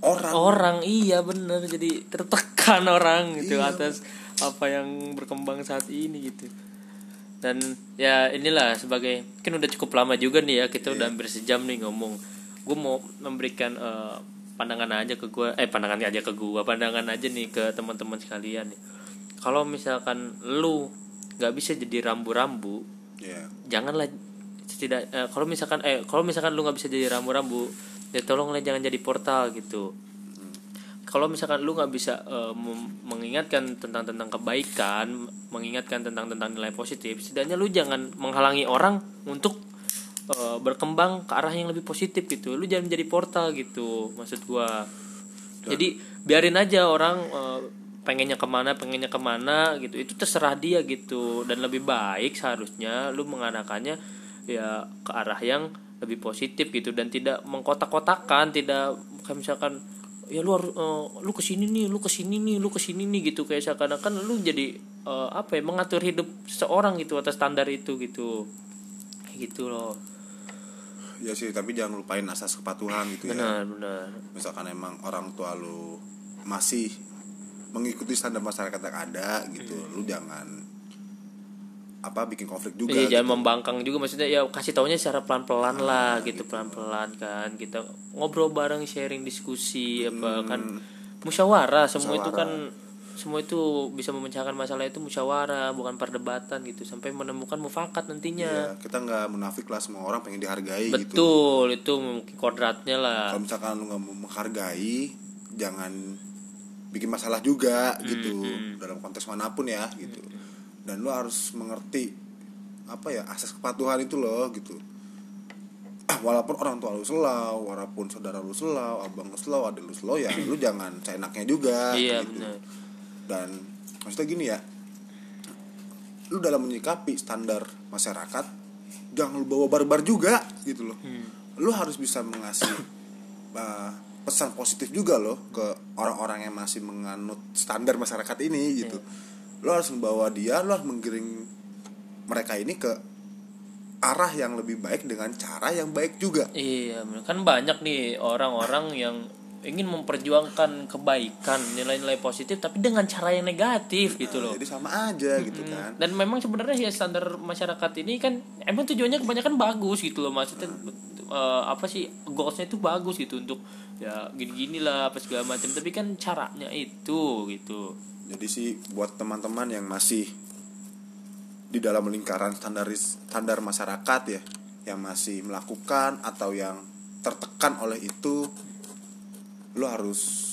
orang orang iya bener jadi tertekan orang gitu Iya. atas apa yang berkembang saat ini gitu dan ya inilah sebagai kan udah cukup lama juga nih ya kita udah Iya. hampir sejam nih ngomong. Gue mau memberikan eh, pandangan aja ke gue eh pandangan aja ke gue pandangan aja nih ke teman-teman sekalian nih. Kalau misalkan lu nggak bisa jadi rambu-rambu ya janganlah tidak eh, kalau misalkan eh kalau misalkan lu nggak bisa jadi rambu-rambu ya tolonglah jangan jadi portal gitu kalau misalkan lu nggak bisa mem- mengingatkan tentang tentang kebaikan mengingatkan tentang tentang nilai positif setidaknya lu jangan menghalangi orang untuk eh, berkembang ke arah yang lebih positif gitu. Lu jangan menjadi portal gitu maksud gua. Jadi biarin aja orang eh, pengennya ke mana pengennya ke mana gitu. Itu terserah dia gitu. Dan lebih baik seharusnya lu mengadakannya ya ke arah yang lebih positif gitu. Dan tidak mengkotak-kotakan tidak kayak misalkan ya lu harus eh, lu ke sini nih lu ke sini nih lu ke sini nih gitu. Kayak seakan-akan lu jadi eh, apa ya mengatur hidup seseorang gitu atas standar itu gitu. Kayak gitu loh. Ya sih tapi jangan lupain asas kepatuhan gitu ya. Benar benar. Misalkan emang orang tua lu masih mengikuti standar masyarakat yang ada gitu lu jangan apa bikin konflik juga Iya, gitu. jangan membangkang juga maksudnya ya kasih taunya secara pelan-pelan lah gitu pelan-pelan kan kita ngobrol bareng sharing diskusi apa kan musyawarah. Semua itu kan semua itu bisa memecahkan masalah itu musyawarah bukan perdebatan gitu. Sampai menemukan mufakat nantinya. Iya, kita nggak munafik lah semua orang pengen dihargai gitu. Betul itu mungkin kodratnya lah. Kalau misalkan lu nggak mau menghargai jangan bikin masalah juga gitu dalam konteks mana pun ya gitu dan lu harus mengerti apa ya asas kepatuhan itu loh gitu. Walaupun orang tua lu selau walaupun saudara lu selau abang lu selau adik lu selau ya lu jangan seenaknya juga iya gitu. benar. Dan maksudnya gini ya lu dalam menyikapi standar masyarakat jangan lu bawa barbar juga gitu loh. Lu harus bisa mengasih uh, pesan positif juga loh ke orang-orang yang masih menganut standar masyarakat ini gitu lu harus membawa dia lu harus menggiring mereka ini ke arah yang lebih baik dengan cara yang baik juga. Iya, kan banyak nih orang-orang yang ingin memperjuangkan kebaikan, nilai-nilai positif tapi dengan cara yang negatif gitu loh. jadi sama aja gitu kan. Dan memang sebenarnya ya standar masyarakat ini kan emang tujuannya kebanyakan bagus gitu loh. Maksudnya eh, apa sih goalsnya itu bagus gitu untuk ya gini-gini lah apa segala macam. Tapi kan caranya itu gitu. Jadi sih buat teman-teman yang masih di dalam lingkaran standaris standar masyarakat ya, yang masih melakukan atau yang tertekan oleh itu, lo harus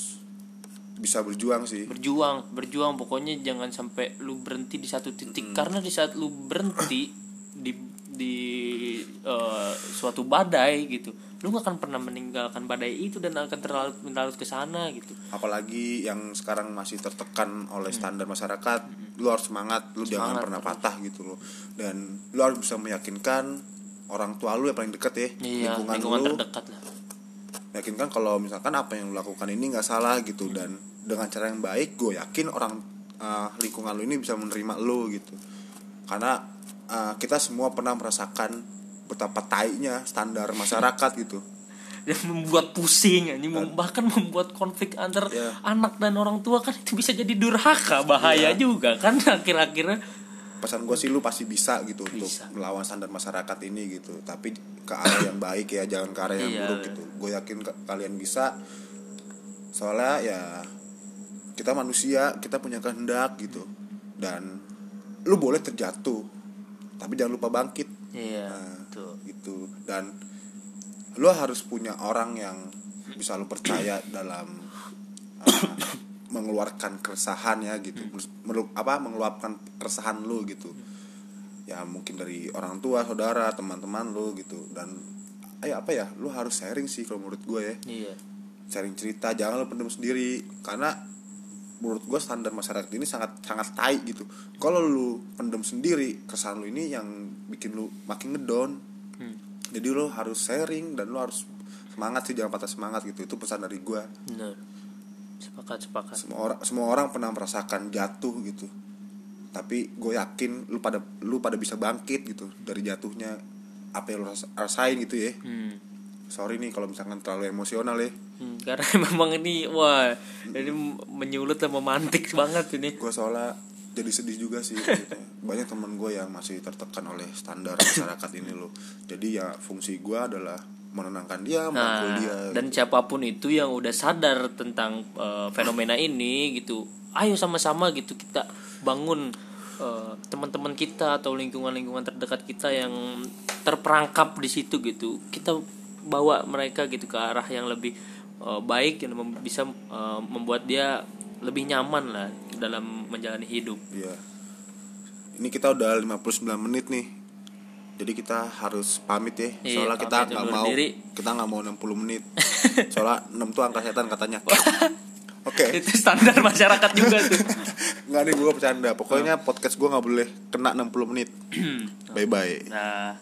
bisa berjuang sih. Berjuang, berjuang. Pokoknya jangan sampai lu berhenti di satu titik. Karena di saat lu berhenti di di eh, suatu badai gitu. Lu gak akan pernah meninggalkan badai itu dan akan terlalu melarut ke sana gitu. Apalagi yang sekarang masih tertekan oleh standar masyarakat, lo harus semangat, lo jangan Semangat pernah patah gitu loh. Dan lo harus bisa meyakinkan orang tua lu yang paling deket ya, iya lingkungan, lingkungan lu. terdekat lah. Yakinkan kalau misalkan apa yang lo lakukan ini nggak salah gitu dan dengan cara yang baik gue yakin orang uh, lingkungan lo ini bisa menerima lo gitu. Karena uh, kita semua pernah merasakan betapa tainya standar masyarakat gitu yang membuat pusing ini bahkan membuat konflik antar Iya. anak dan orang tua kan itu bisa jadi durhaka bahaya Iya. juga kan *laughs* akhir-akhirnya pesan gue sih lu pasti bisa gitu Bisa. untuk melawan standar masyarakat ini gitu tapi ke arah yang baik ya jangan ke arah yang Iya. buruk gitu gue yakin kalian bisa soalnya ya kita manusia kita punya kehendak gitu dan lu boleh terjatuh tapi jangan lupa bangkit. Iya Nah, betul. gitu. Dan lu harus punya orang yang bisa lu percaya *coughs* dalam uh, mengeluarkan keresahan ya gitu. Melu- apa mengeluapkan keresahan lu gitu. Ya mungkin dari orang tua saudara teman-teman lu gitu. Dan ayo apa ya lu harus sharing sih kalau menurut gue ya. Iya. Sharing cerita jangan lu pendem sendiri. Karena menurut gue standar masyarakat ini sangat sangat tai gitu. Kalau lu pendem sendiri kesan lu ini yang bikin lu makin ngedon Hmm. jadi lu harus sharing dan lu harus semangat sih jangan patah semangat gitu. Itu pesan dari gue benar. Sepakat sepakat. Semua orang semua orang pernah merasakan jatuh gitu. Tapi gue yakin lu pada lu pada bisa bangkit gitu dari jatuhnya. Apa yang lu ras- rasain gitu ya. Hmm. sorry nih kalau misalkan terlalu emosional ya Hmm, karena *laughs* memang ini wah ini menyulut dan memantik banget ini gue soalnya jadi sedih juga sih gitu. *laughs* banyak teman gue yang masih tertekan oleh standar masyarakat ini loh jadi ya fungsi gue adalah menenangkan dia Nah, dia dan siapa pun itu yang udah sadar tentang eh, fenomena *laughs* ini gitu, ayo sama-sama gitu kita bangun eh, teman-teman kita atau lingkungan-lingkungan terdekat kita yang terperangkap di situ gitu. Kita bawa mereka gitu ke arah yang lebih eh, baik yang mem- bisa eh, membuat dia lebih nyaman lah dalam menjalani hidup. Iya. Ini kita udah 59 menit nih. Jadi kita harus pamit ya. Iya, Soalnya kita nggak mau diri. kita nggak mau 60 menit. *laughs* Soalnya 6 tuh angka setan katanya. Oke. Itu standar masyarakat juga tuh. *laughs* Nggak nih gue bercanda. Pokoknya podcast gue nggak boleh kena 60 menit. Bye bye. Nah,